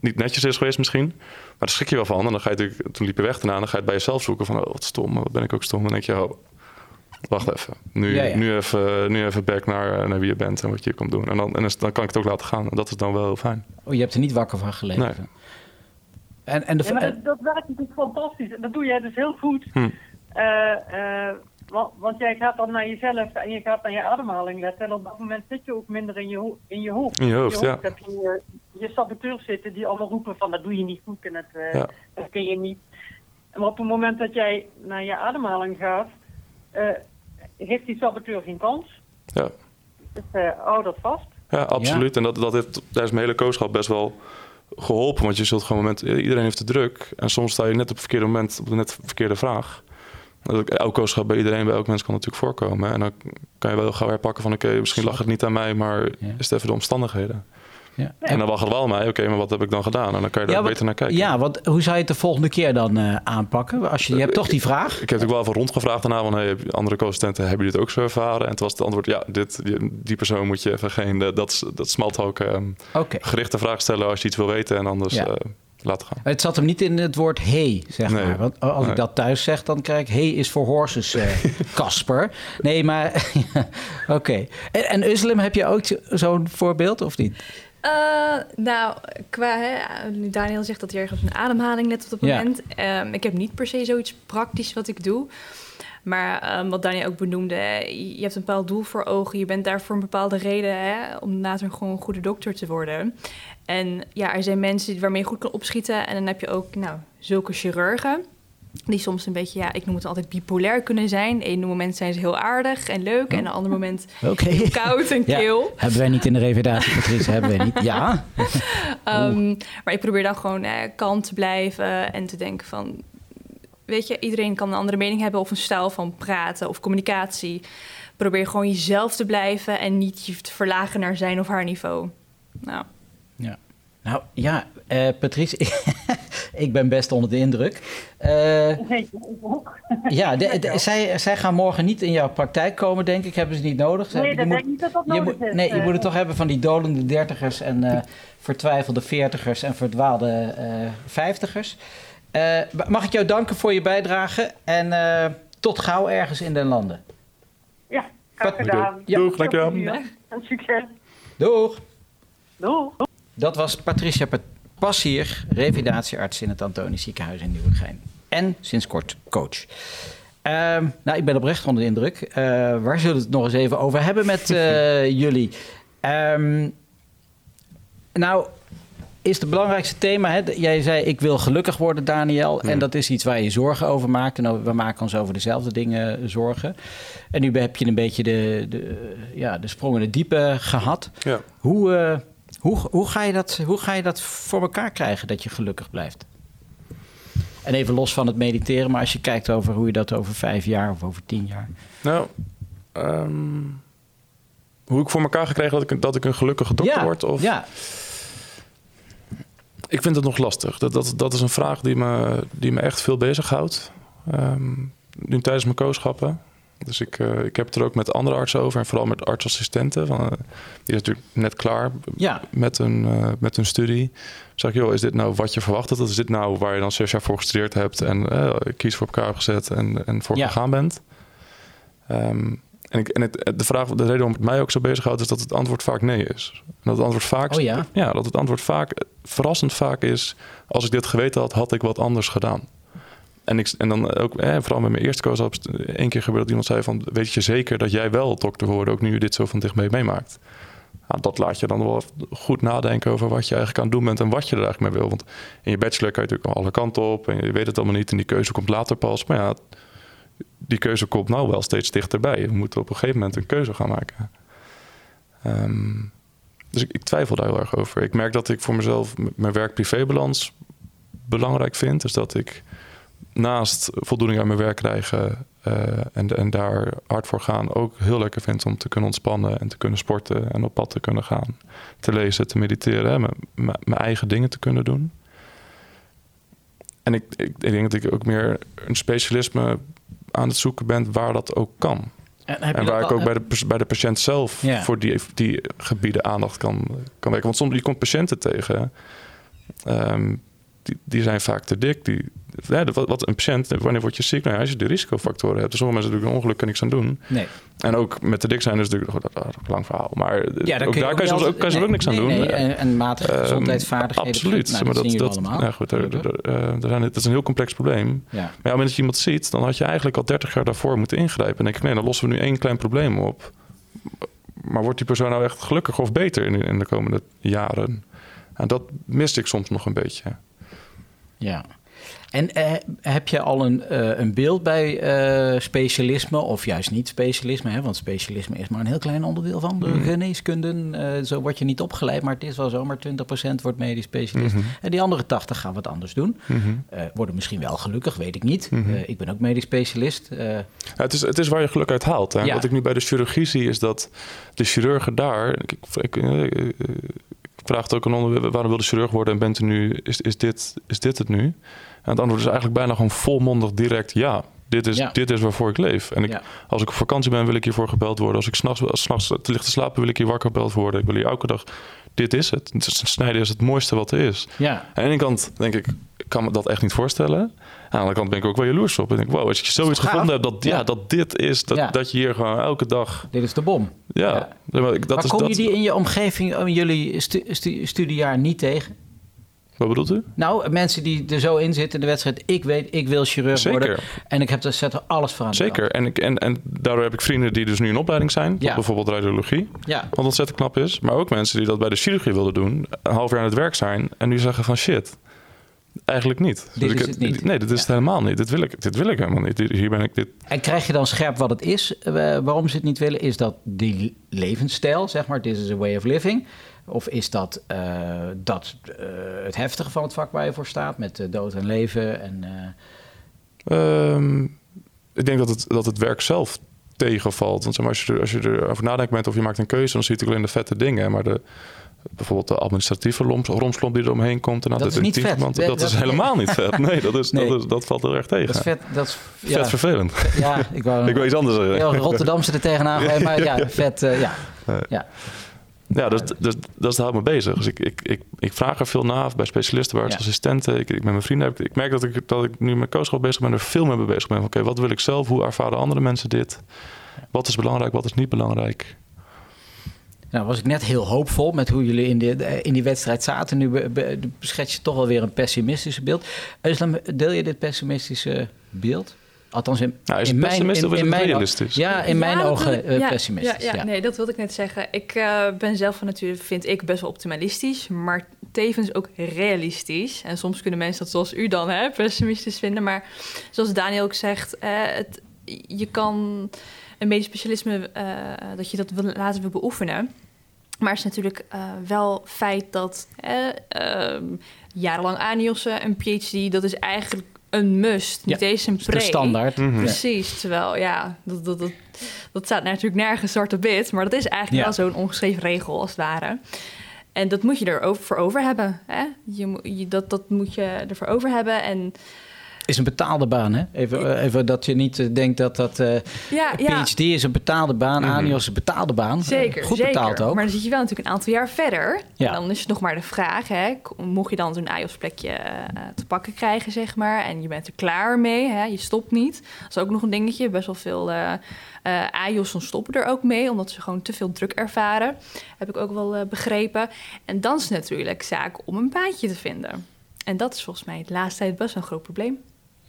niet netjes is geweest misschien. Maar daar schrik je wel van. En dan ga je toen liep je weg daarna. Dan ga je het bij jezelf zoeken van... Oh, wat stom, wat ben ik ook stom. Dan denk je, oh, wacht even. Nu, ja, ja. nu, even, nu even back naar, naar wie je bent en wat je komt doen. En dan, en dan kan ik het ook laten gaan. En dat is dan wel heel fijn. Oh, je hebt er niet wakker van gelegen? Nee. En, en de, ja, dat, dat werkt natuurlijk fantastisch. En dat doe jij dus heel goed. Hm. Uh, uh, want, want, jij gaat dan naar jezelf en je gaat naar je ademhaling letten. En op dat moment zit je ook minder in je, in je hoofd. In je hoofd, in je hoofd ja. heb je je saboteurs zitten die allemaal roepen van dat doe je niet goed en dat, uh, ja. dat kun je niet. Maar op het moment dat jij naar je ademhaling gaat, heeft die saboteur geen kans. Ja. Dus uh, hou dat vast. Ja, absoluut. Ja. En dat, dat heeft tijdens mijn hele coachschap best wel geholpen. Want je zult gewoon moment, iedereen heeft de druk. En soms sta je net op het verkeerde moment op de net verkeerde vraag. Elke coachschap bij iedereen, bij elk mens kan natuurlijk voorkomen. En dan kan je wel gauw herpakken van oké, okay, misschien lag het niet aan mij, maar ja. is het even de omstandigheden. Ja. En dan wacht het wel mij. Oké, okay, maar wat heb ik dan gedaan? En dan kan je daar ja, wat, beter naar kijken. Ja, wat, hoe zou je het de volgende keer dan uh, aanpakken? Als je, je hebt toch die vraag. Ik, ik heb natuurlijk wel even rondgevraagd daarna. Van, hey, andere co-assistenten, hebben jullie het ook zo ervaren? En toen was het antwoord, ja, dit, die, die persoon moet je even geen... Dat, dat smalltalk um, okay. gerichte vraag stellen als je iets wil weten. En anders ja. uh, laten gaan. Het zat hem niet in het woord hey, zeg nee. maar. Want als nee. ik dat thuis zeg, dan krijg ik hey is voor horses, Casper. Uh, nee, maar... Oké. Okay. En, en Uslim, heb je ook zo'n voorbeeld of niet? Uh, nou, qua, hè, nu Daniel zegt dat hij erg op zijn ademhaling let op dat Ja. moment. Um, ik heb niet per se zoiets praktisch wat ik doe. Maar um, wat Daniel ook benoemde, hè, je hebt een bepaald doel voor ogen. Je bent daar voor een bepaalde reden hè, om later gewoon een goede dokter te worden. En ja, er zijn mensen waarmee je goed kan opschieten. En dan heb je ook nou, zulke chirurgen. Die soms een beetje, ja, ik noem het altijd bipolair kunnen zijn. Eén moment zijn ze heel aardig en leuk. En een ander moment heel koud en Ja, kil. hebben wij niet in de revalidatie, Patrice? hebben wij niet? Ja. Um, maar ik probeer dan gewoon eh, kalm te blijven en te denken van... Weet je, iedereen kan een andere mening hebben of een stijl van praten of communicatie. Probeer gewoon jezelf te blijven en niet je te verlagen naar zijn of haar niveau. Nou, Nou ja, eh, Patrice, ik ben best onder de indruk. Eh, ook. ja, de, de- zij, zij gaan morgen niet in jouw praktijk komen, denk ik. Hebben ze niet nodig. Ze Nee, hebben- dat je denk ik niet dat dat je nodig moet, is. Nee, je eh. moet het toch hebben van die dolende dertigers en eh, vertwijfelde veertigers en verdwaalde eh, vijftigers. Eh, mag ik jou danken voor je bijdrage en eh, tot gauw ergens in den landen. Ja, graag gedaan. Ja. Doeg, dankjewel. Succes. Doeg! Doeg. Dat was Patricia Pat- Passier, revalidatiearts in het Antonisch Ziekenhuis in Nieuwegein. En sinds kort coach. Ehm, nou, ik ben oprecht onder de indruk. Eh, waar zullen we het nog eens even over hebben met eh, jullie? Ehm, nou, is het belangrijkste thema. Hè? Jij zei, ik wil gelukkig worden, Daniel. En dat is iets waar je zorgen over maakt. En we maken ons over dezelfde dingen zorgen. En nu heb je een beetje de, de, ja, de sprong in het diepe gehad. Ja. Hoe, eh, hoe, hoe, ga je dat, hoe ga je dat voor elkaar krijgen dat je gelukkig blijft? En even los van het mediteren, maar als je kijkt over hoe je dat over vijf jaar of over tien jaar. Nou, ehm, hoe ik voor elkaar gekregen dat ik, dat ik een gelukkige dokter ja, word? Of... ja, Ik vind het nog lastig. Dat, dat, dat is een vraag die me, die me echt veel bezighoudt. Ehm nu tijdens mijn kooschappen. Dus ik, eh, ik heb het er ook met andere artsen over. En vooral met artsassistenten. Van, eh, die is natuurlijk net klaar ja, met een, eh, met een studie. Zeg ik, joh, is dit nou wat je verwacht had? Is dit nou waar je dan zes jaar voor gestudeerd hebt... en kies voor elkaar gezet en, en voor Ja. gegaan bent? Ehm, en ik, en het, de vraag, de reden waarom het mij ook zo bezighoudt... is dat het antwoord vaak nee is. En dat het antwoord vaak... Oh ja? Ja, dat het antwoord vaak, verrassend vaak is... als ik dit geweten had, had ik wat anders gedaan. En, ik, en dan ook, vooral met mijn eerste koos, één keer gebeurde dat iemand zei van... weet je zeker dat jij wel dokter wordt, ook nu je dit zo van dichtbij meemaakt? Dat laat je dan wel goed nadenken over wat je eigenlijk aan het doen bent... en wat je er eigenlijk mee wil. Want in je bachelor kan je natuurlijk alle kanten op... en je weet het allemaal niet en die keuze komt later pas. Maar ja, die keuze komt nou wel steeds dichterbij. We moeten op een gegeven moment een keuze gaan maken. Ehm, dus ik, ik twijfel daar heel erg over. Ik merk dat ik voor mezelf mijn werk-privébalans belangrijk vind. Dus dat ik naast voldoening aan mijn werk krijgen eh, en, en daar hard voor gaan, ook heel lekker vind om te kunnen ontspannen en te kunnen sporten en op pad te kunnen gaan. Te lezen, te mediteren, hè, mijn- eigen dingen te kunnen doen. En ik, ik, ik denk dat ik ook meer een specialisme aan het zoeken ben waar dat ook kan. En, waar ik al- ook bij de, bij de patiënt zelf voor die, die gebieden aandacht kan, kan werken. Want soms je komt patiënten tegen, ehm, die, die zijn vaak te dik. Die, ja, wat, wat een patiënt, wanneer word je ziek? Nou als je de risicofactoren hebt. Sommige mensen doen een ongeluk, kan niks aan doen. Nee. En ook met te dik zijn is natuurlijk een een lang verhaal. Maar Ja, ook daar kan je soms ook, kan je soms ook niks aan nee, doen. Nee, en, en matige Ehm, gezondheidsvaardigheden. Absoluut. Nou, maar dat, dat, allemaal. ja, goed, daar, gelukkig. daar, daar- daar zijn, dat is een heel complex probleem. ja. Maar ja, op het moment dat je iemand ziet, dan had je eigenlijk al 30 jaar daarvoor moeten ingrijpen. En denk ik, nee, dan lossen we nu één klein probleem op. Maar wordt die persoon nou echt gelukkiger of beter in, in de komende jaren? En dat miste ik soms nog een beetje. Ja. En eh, heb je al een, eh, een beeld bij eh, specialisme of juist niet specialisme? Hè? Want specialisme is maar een heel klein onderdeel van de Mhm. geneeskunde. Zo word je niet opgeleid, maar het is wel zo. Maar 20% wordt medisch specialist. Mhm. En die andere 80 gaan wat anders doen. Eh, worden misschien wel gelukkig, weet ik niet. Mhm. Eh, ik ben ook medisch specialist. Ja, het, is, het is waar je geluk uit haalt. Hè? Ja. Wat ik nu bij de chirurgie zie, is dat de chirurgen daar. Ik, ik, ik, ik vraag het ook aan onder, waarom wil de chirurg worden en bent u nu, is, is, dit, is dit het nu? En het antwoord is eigenlijk bijna gewoon volmondig direct ja. Dit is, Ja. dit is waarvoor ik leef. En ik, Ja. als ik op vakantie ben, wil ik hiervoor gebeld worden. Als ik s'nachts nachts te licht te slapen, wil ik hier wakker gebeld worden. Ik wil hier elke dag. Dit is het. Snijden is het mooiste wat er is. ja. Aan de ene kant denk ik, ik kan me dat echt niet voorstellen. Aan de andere kant ben ik ook wel jaloers op. En denk, wow, als je zoiets gevonden hebt, dat, ja. Ja. dat dit is, dat, Ja. dat je hier gewoon elke dag... Dit is de bom. Ja, Ja. maar ik- dat maar is kom dat. je die in je omgeving, in jullie stu- stu- studiejaar niet tegen? Wat bedoelt u? Nou, mensen die er zo in zitten in de wedstrijd. Ik weet, ik wil chirurg Zeker. worden. En ik heb er, zet er alles voor aan. Zeker. En, ik, en, en daardoor heb ik vrienden die dus nu in opleiding zijn. Ja. Bijvoorbeeld radiologie. Ja, Wat ontzettend knap is. Maar ook mensen die dat bij de chirurgie wilden doen. Een half jaar aan het werk zijn. En nu zeggen van shit. Eigenlijk niet. Dit ik is het niet. Nee, dit is Ja. het helemaal niet. Dit wil ik, dit wil ik helemaal niet. Hier ben ik dit. en krijg je dan scherp wat het is? eh, waarom ze het niet willen? Is dat die levensstijl, zeg maar, this is a way of living? Of is dat, eh, dat eh, het heftige van het vak waar je voor staat, met eh, dood en leven? En, eh, Ehm, ik denk dat het, dat het werk zelf tegenvalt. Want zeg maar, als, je er, als je erover nadenkt bent of je maakt een keuze, dan zie je natuurlijk alleen de vette dingen. Maar de, bijvoorbeeld de administratieve lomp- romslomp die er omheen komt. En Dat altijd is niet vet. teamverband, Dat- Dat, is dat- helemaal niet vet. Nee, dat, is, Nee. Dat, is, dat valt heel erg tegen. dat is vet. Dat is, Vet ja, vervelend. ja, ik wil iets anders zeggen. Rotterdamse er tegenaan maar ja, vet, ja. Ja. Ja, dus, dus, dat houdt me bezig. Dus ik, ik, ik, ik vraag er veel naar bij specialisten, bij assistenten. Ik, ik, met mijn vrienden heb ik, ik merk dat ik, dat ik nu met coachschap bezig ben, er veel mee bezig ben. Oké, wat wil ik zelf? Hoe ervaren andere mensen dit? Wat is belangrijk? Wat is niet belangrijk? Nou, was ik net heel hoopvol met hoe jullie in, de, in die wedstrijd zaten. Nu be- be- schets je toch wel weer een pessimistische beeld. Islam, deel je dit pessimistische beeld? Althans, in, Nou, is in het mijn, pessimistisch in, of is in het mijn, realistisch? Ja, in mijn Ja, ogen eh, ja, pessimistisch. Ja, Ja, ja, nee, dat wilde ik net zeggen. Ik eh, ben zelf van nature, vind ik, best wel optimalistisch, maar tevens ook realistisch. En soms kunnen mensen dat zoals u dan hè, pessimistisch vinden. Maar zoals Daniel ook zegt, eh, het, je kan een medisch specialisme, eh, dat je dat wil, laten we beoefenen. Maar het is natuurlijk eh, wel feit dat eh, ehm, jarenlang aaniossen, een PhD, dat is eigenlijk een must, niet Ja, eens een pre. standaard. Mhm. Precies, terwijl ja, dat, dat, dat, dat staat natuurlijk nergens zwart op wit, maar dat is eigenlijk Ja. wel zo'n ongeschreven regel als het ware. En dat moet je er over, voor over hebben. Hè? Je, dat, dat moet je ervoor over hebben. En Is een betaalde baan, hè? Even, eh, even dat je niet eh, denkt dat dat... eh ja, ja PhD is een betaalde baan, Mhm. ANIOS is een betaalde baan. zeker. Goed zeker. betaald ook. Maar dan zit je wel natuurlijk een aantal jaar verder. Ja. En dan is het nog maar de vraag, hè, mocht je dan zo'n IOS-plekje eh, te pakken krijgen, zeg maar, en je bent er klaar mee, hè, je stopt niet. Dat is ook nog een dingetje. Best wel veel eh eh AIOS stoppen er ook mee, omdat ze gewoon te veel druk ervaren. Heb ik ook wel begrepen. En dan is het natuurlijk zaak om een baantje te vinden. En dat is volgens mij de laatste tijd best wel een groot probleem.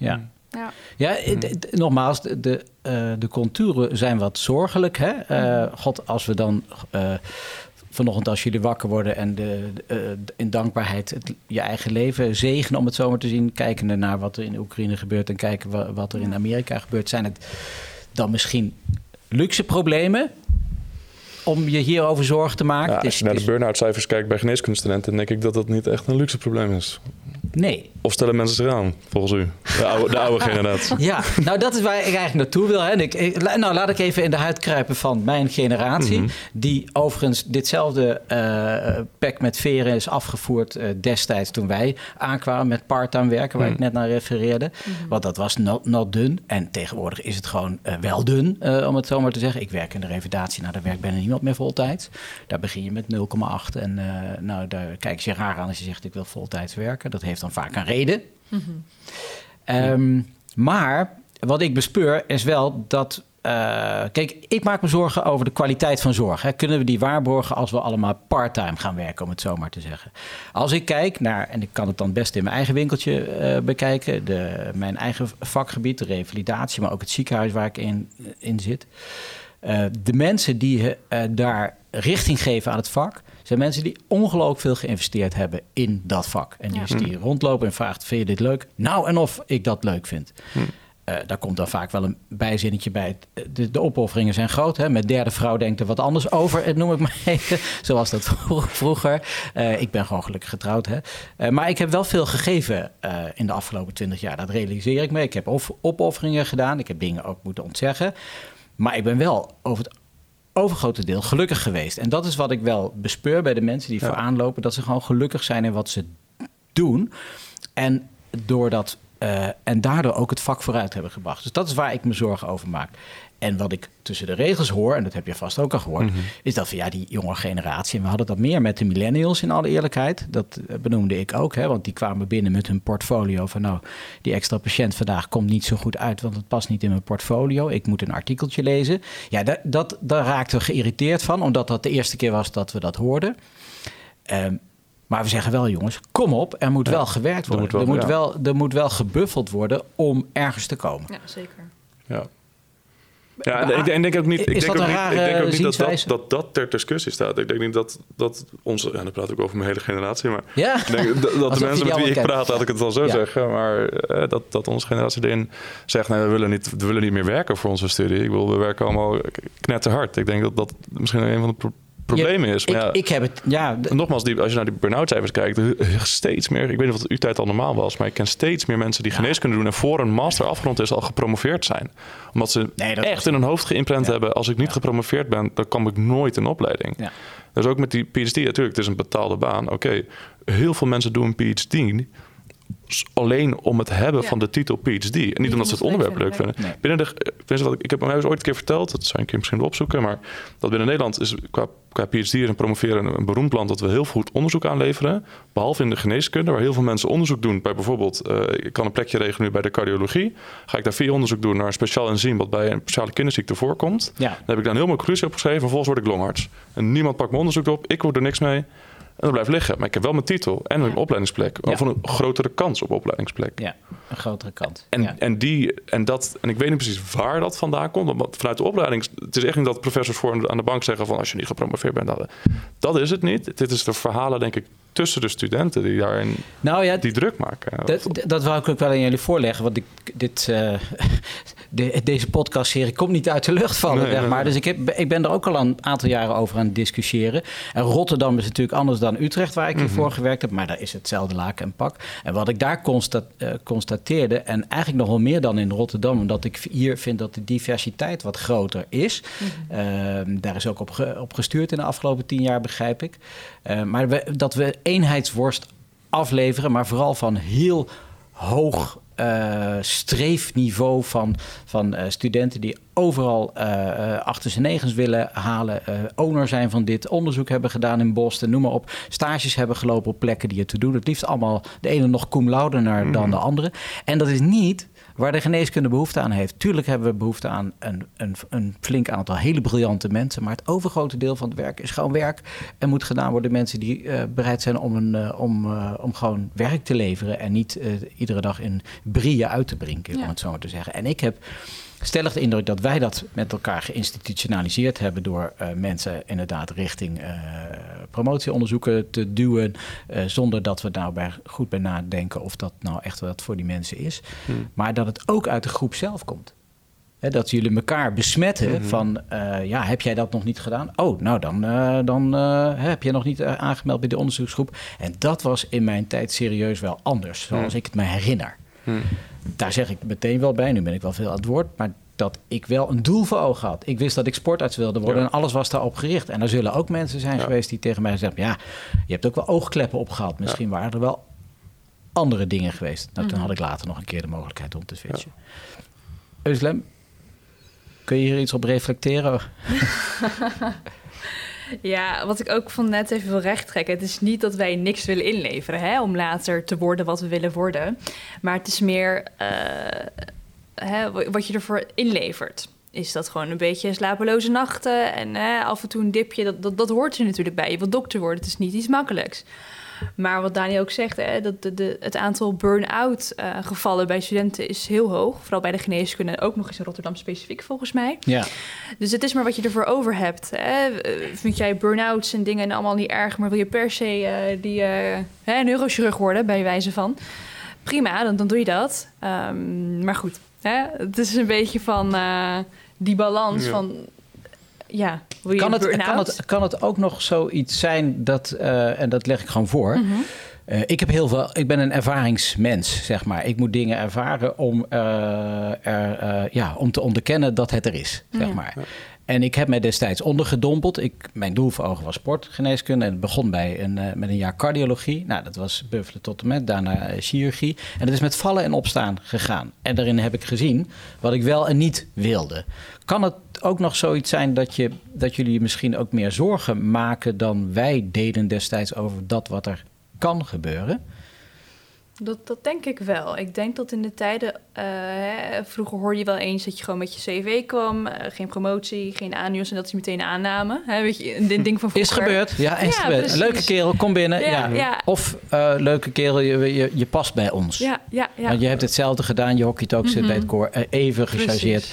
Ja. Ja. Ja, eh, d- nogmaals, de, de, eh, de contouren zijn wat zorgelijk. Hè? Eh, God, als we dan eh, vanochtend als jullie wakker worden en de, de, eh, in dankbaarheid het, je eigen leven zegenen, om het zo maar te zien, kijkende naar wat er in Oekraïne gebeurt en kijken wa- wat er in Amerika gebeurt, zijn het dan misschien luxe problemen om je hierover zorgen te maken? Ja, als je naar de burn-out cijfers kijkt bij geneeskundestudenten, denk ik dat dat niet echt een luxe probleem is. nee, Of stellen mensen zich aan, volgens u? De oude, de oude generatie. Ja, nou dat is waar ik eigenlijk naartoe wil. Hè. En ik, nou, laat ik even in de huid kruipen van mijn generatie. Mhm. Die overigens ditzelfde eh pek met veren is afgevoerd eh, destijds toen wij aankwamen met parttime werken, waar Mhm. ik net naar refereerde. Want dat was not, not dun. En tegenwoordig is het gewoon eh, wel dun, eh, om het zo maar te zeggen. Ik werk in de revalidatie, nou daar werkt bijna niemand meer voltijds. Daar begin je met 0,8 en eh, nou daar kijk je raar aan als je zegt ik wil voltijds werken. Dat heeft dan vaak een reden. Ehm, maar wat ik bespeur is wel dat. eh, kijk, ik maak me zorgen over de kwaliteit van zorg. Hè. Kunnen we die waarborgen als we allemaal parttime gaan werken, om het zo maar te zeggen? Als ik kijk naar, en ik kan het dan best in mijn eigen winkeltje eh, bekijken, de, mijn eigen vakgebied, de revalidatie, maar ook het ziekenhuis waar ik in, in zit. Eh, de mensen die eh, daar richting geven aan het vak, zijn mensen die ongelooflijk veel geïnvesteerd hebben in dat vak. En die, Ja. die rondlopen en vraagt: Vind je dit leuk? Nou, en of ik dat leuk vind. Eh, daar komt dan vaak wel een bijzinnetje bij. De, de opofferingen zijn groot. Hè? Met derde vrouw denkt er wat anders over, eh, noem ik maar even. Zoals dat vro- vroeger. Eh, ik ben gewoon gelukkig getrouwd. Hè? Eh, maar ik heb wel veel gegeven eh, in de afgelopen twintig jaar. Dat realiseer ik me. Ik heb of- opofferingen gedaan. Ik heb dingen ook moeten ontzeggen. Maar ik ben wel over het overgrote deel gelukkig geweest. En dat is wat ik wel bespeur bij de mensen die Ja. vooraan lopen. Dat ze gewoon gelukkig zijn in wat ze doen. En, doordat, eh, en daardoor ook het vak vooruit hebben gebracht. Dus dat is waar ik me zorgen over maak. En wat ik tussen de regels hoor, en dat heb je vast ook al gehoord, Mhm. is dat we ja, die jonge generatie, en we hadden dat meer met de millennials in alle eerlijkheid. Dat eh, benoemde ik ook, hè, want die kwamen binnen met hun portfolio van nou, die extra patiënt vandaag komt niet zo goed uit, want het past niet in mijn portfolio. Ik moet een artikeltje lezen. Ja, dat, dat, daar raakten we geïrriteerd van, omdat dat de eerste keer was dat we dat hoorden. Ehm, maar we zeggen wel, jongens, kom op, er moet Ja, wel gewerkt er worden. moet wel- er, moet ja. wel, er moet wel gebuffeld worden om ergens te komen. ja, zeker. Ja. Ja, en ik, en denk ook niet, ik Is denk dat ook niet, ik denk ook niet dat, dat, dat dat ter discussie staat. Ik denk niet dat, dat onze, en dan praat ik over mijn hele generatie, maar Ja, ik denk dat, de mensen met wie ik praat, laat ik het wel zo Ja. zeggen, maar eh, dat, dat onze generatie erin zegt, nee, we willen, niet, we willen niet meer werken voor onze studie. Ik wil, we werken allemaal knetterhard. Ik denk dat dat misschien een van de pro- problemen is. Maar ik, ja, ik heb het, ja, Nogmaals, die, als je naar die burn-out cijfers kijkt, steeds meer. Ik weet niet of het uw tijd al normaal was, maar ik ken steeds meer mensen die geneeskunde doen en voor een master afgerond is al gepromoveerd zijn. Omdat ze Nee, echt in hun hoofd geïmprint Ja. hebben: als ik niet gepromoveerd ben, dan kom ik nooit in opleiding. Ja. Dus ook met die PhD, natuurlijk, het is een betaalde baan. Oké, heel veel mensen doen een PhD alleen om het hebben Ja. van de titel PhD. En niet, omdat ze het onderwerp leuk vinden, vinden. nee. Binnen de, eh, ik, ik heb mij eens ooit een keer verteld, dat zou ik een keer misschien wel opzoeken, maar dat binnen Nederland is qua, qua PhD en promoveren een, een beroemd land dat we heel goed onderzoek aanleveren. Behalve in de geneeskunde, waar heel veel mensen onderzoek doen bij bijvoorbeeld, eh, ik kan een plekje regelen nu bij de cardiologie. Ga ik daar vier onderzoek doen naar een speciaal enzym wat bij een speciale kinderziekte voorkomt. ja. Dan heb ik daar een heel mooi conclusie op geschreven. Vervolgens word ik longarts. En niemand pakt mijn onderzoek op. Ik word er niks mee. En dan blijft liggen. Maar ik heb wel mijn titel en een Ja. opleidingsplek. Ja. Of een grotere kans op opleidingsplek. ja, een grotere kant. En, ja. en, die, en, dat, en ik weet niet precies waar dat vandaan komt. Want vanuit de opleiding... Het is echt niet dat professors voor aan de bank zeggen van... als je niet gepromoveerd bent, dat, dat is het niet. Dit is de verhalen, denk ik, tussen de studenten... die daarin nou ja, die druk maken. Dat, dat wou ik ook wel aan jullie voorleggen. Want ik, dit, eh, de, deze podcastserie komt niet uit de lucht vallen, Nee, zeg maar. nee. Dus ik, heb, ik ben er ook al een aantal jaren over aan het discussiëren. En Rotterdam is natuurlijk anders dan Utrecht, waar ik Mhm. hiervoor gewerkt heb. Maar daar is hetzelfde laken en pak. En wat ik daar eh, constateerde, en eigenlijk nog wel meer dan in Rotterdam... omdat ik hier vind dat de diversiteit wat groter is. Ehm, daar is ook op, ge- op gestuurd in de afgelopen tien jaar, begrijp ik. Eh, maar we, dat we eenheidsworst afleveren, maar vooral van heel hoog eh, streefniveau van, van eh, studenten die overal eh, achter zijn negens willen halen, owner zijn van dit, onderzoek hebben gedaan in Boston, noem maar op, stages hebben gelopen op plekken die het te doen. Het liefst allemaal de ene nog cum laude naar dan de andere. En dat is niet waar de geneeskunde behoefte aan heeft. Tuurlijk hebben we behoefte aan een, een, een flink aantal hele briljante mensen. Maar het overgrote deel van het werk is gewoon werk. En moet gedaan worden mensen die eh, bereid zijn om, een, eh, om, eh, om gewoon werk te leveren. En niet iedere dag in brieën uit te brengen, Ja. om het zo maar te zeggen. En ik heb stellig de indruk dat wij dat met elkaar geïnstitutionaliseerd hebben door eh, mensen inderdaad richting eh, promotieonderzoeken te duwen. eh, zonder dat we nou bij, goed bij nadenken of dat nou echt wat voor die mensen is. Maar dat het ook uit de groep zelf komt. Dat jullie elkaar besmetten van, eh, ja, heb jij dat nog niet gedaan? Oh, nou dan, dan heb je nog niet aangemeld bij de onderzoeksgroep. En dat was in mijn tijd serieus wel anders, zoals ik het me herinner. Daar zeg ik meteen wel bij, nu ben ik wel veel aan het woord, maar dat ik wel een doel voor ogen had. Ik wist dat ik sportarts wilde worden Ja. en alles was daarop gericht. En er zullen ook mensen zijn Ja. geweest die tegen mij zeggen, ja, je hebt ook wel oogkleppen opgehaald. Misschien waren er wel andere dingen geweest. Nou, toen had ik later nog een keer de mogelijkheid om te switchen. Euslem, kun je hier iets op reflecteren? Ja, wat ik ook van net even wil rechttrekken. Het is niet dat wij niks willen inleveren hè, om later te worden wat we willen worden. Maar het is meer eh, hè, wat je ervoor inlevert. Is dat gewoon een beetje slapeloze nachten en hè, af en toe een dipje? Dat, dat, dat hoort er natuurlijk bij. Je wilt dokter worden, het is niet iets makkelijks. Maar wat Daniel ook zegt, hè, dat de, de, het aantal burn-out eh, gevallen bij studenten is heel hoog. Vooral bij de geneeskunde en ook nog eens in Rotterdam specifiek volgens mij. Ja. Dus het is maar wat je ervoor over hebt. Hè? Eh, Vind jij burn-outs en dingen allemaal niet erg, maar wil je per se eh, die eh, hè, neurochirurg worden, bij wijze van? Prima, dan, dan doe je dat. Ehm, maar goed, hè? het is een beetje van eh, die balans Ja. van... Ja, wil je Kan het, kan, het, kan het ook nog zoiets zijn dat, eh, en dat leg ik gewoon voor. Mhm. Eh, ik, heb heel veel, ik ben een ervaringsmens, zeg maar. Ik moet dingen ervaren om, eh, er, eh, ja, om te onderkennen dat het er is, zeg Ja. maar. En ik heb mij destijds ondergedompeld. Ik, mijn doel voor ogen was sportgeneeskunde. En het begon bij een, eh, met een jaar cardiologie. Nou, dat was buffelen tot en met. Daarna eh, chirurgie. En dat is met vallen en opstaan gegaan. En daarin heb ik gezien wat ik wel en niet wilde. Kan het ook nog zoiets zijn dat, je, dat jullie misschien ook meer zorgen maken... dan wij deden destijds over dat wat er kan gebeuren? Dat, dat denk ik wel. Ik denk dat in de tijden... eh, hè, vroeger hoorde je wel eens dat je gewoon met je cv kwam. eh, geen promotie, geen aannieuws en dat is meteen een aanname. Hè, weet je, een ding van Is gebeurd. Ja, is Ja, gebeurd. Een leuke kerel, kom binnen. Ja, Ja, ja. Of eh, leuke kerel, je, je, je past bij ons. Ja, ja, ja. Want je hebt hetzelfde gedaan, je hockeyt ook, zit bij het koor. eh, even gechargeerd.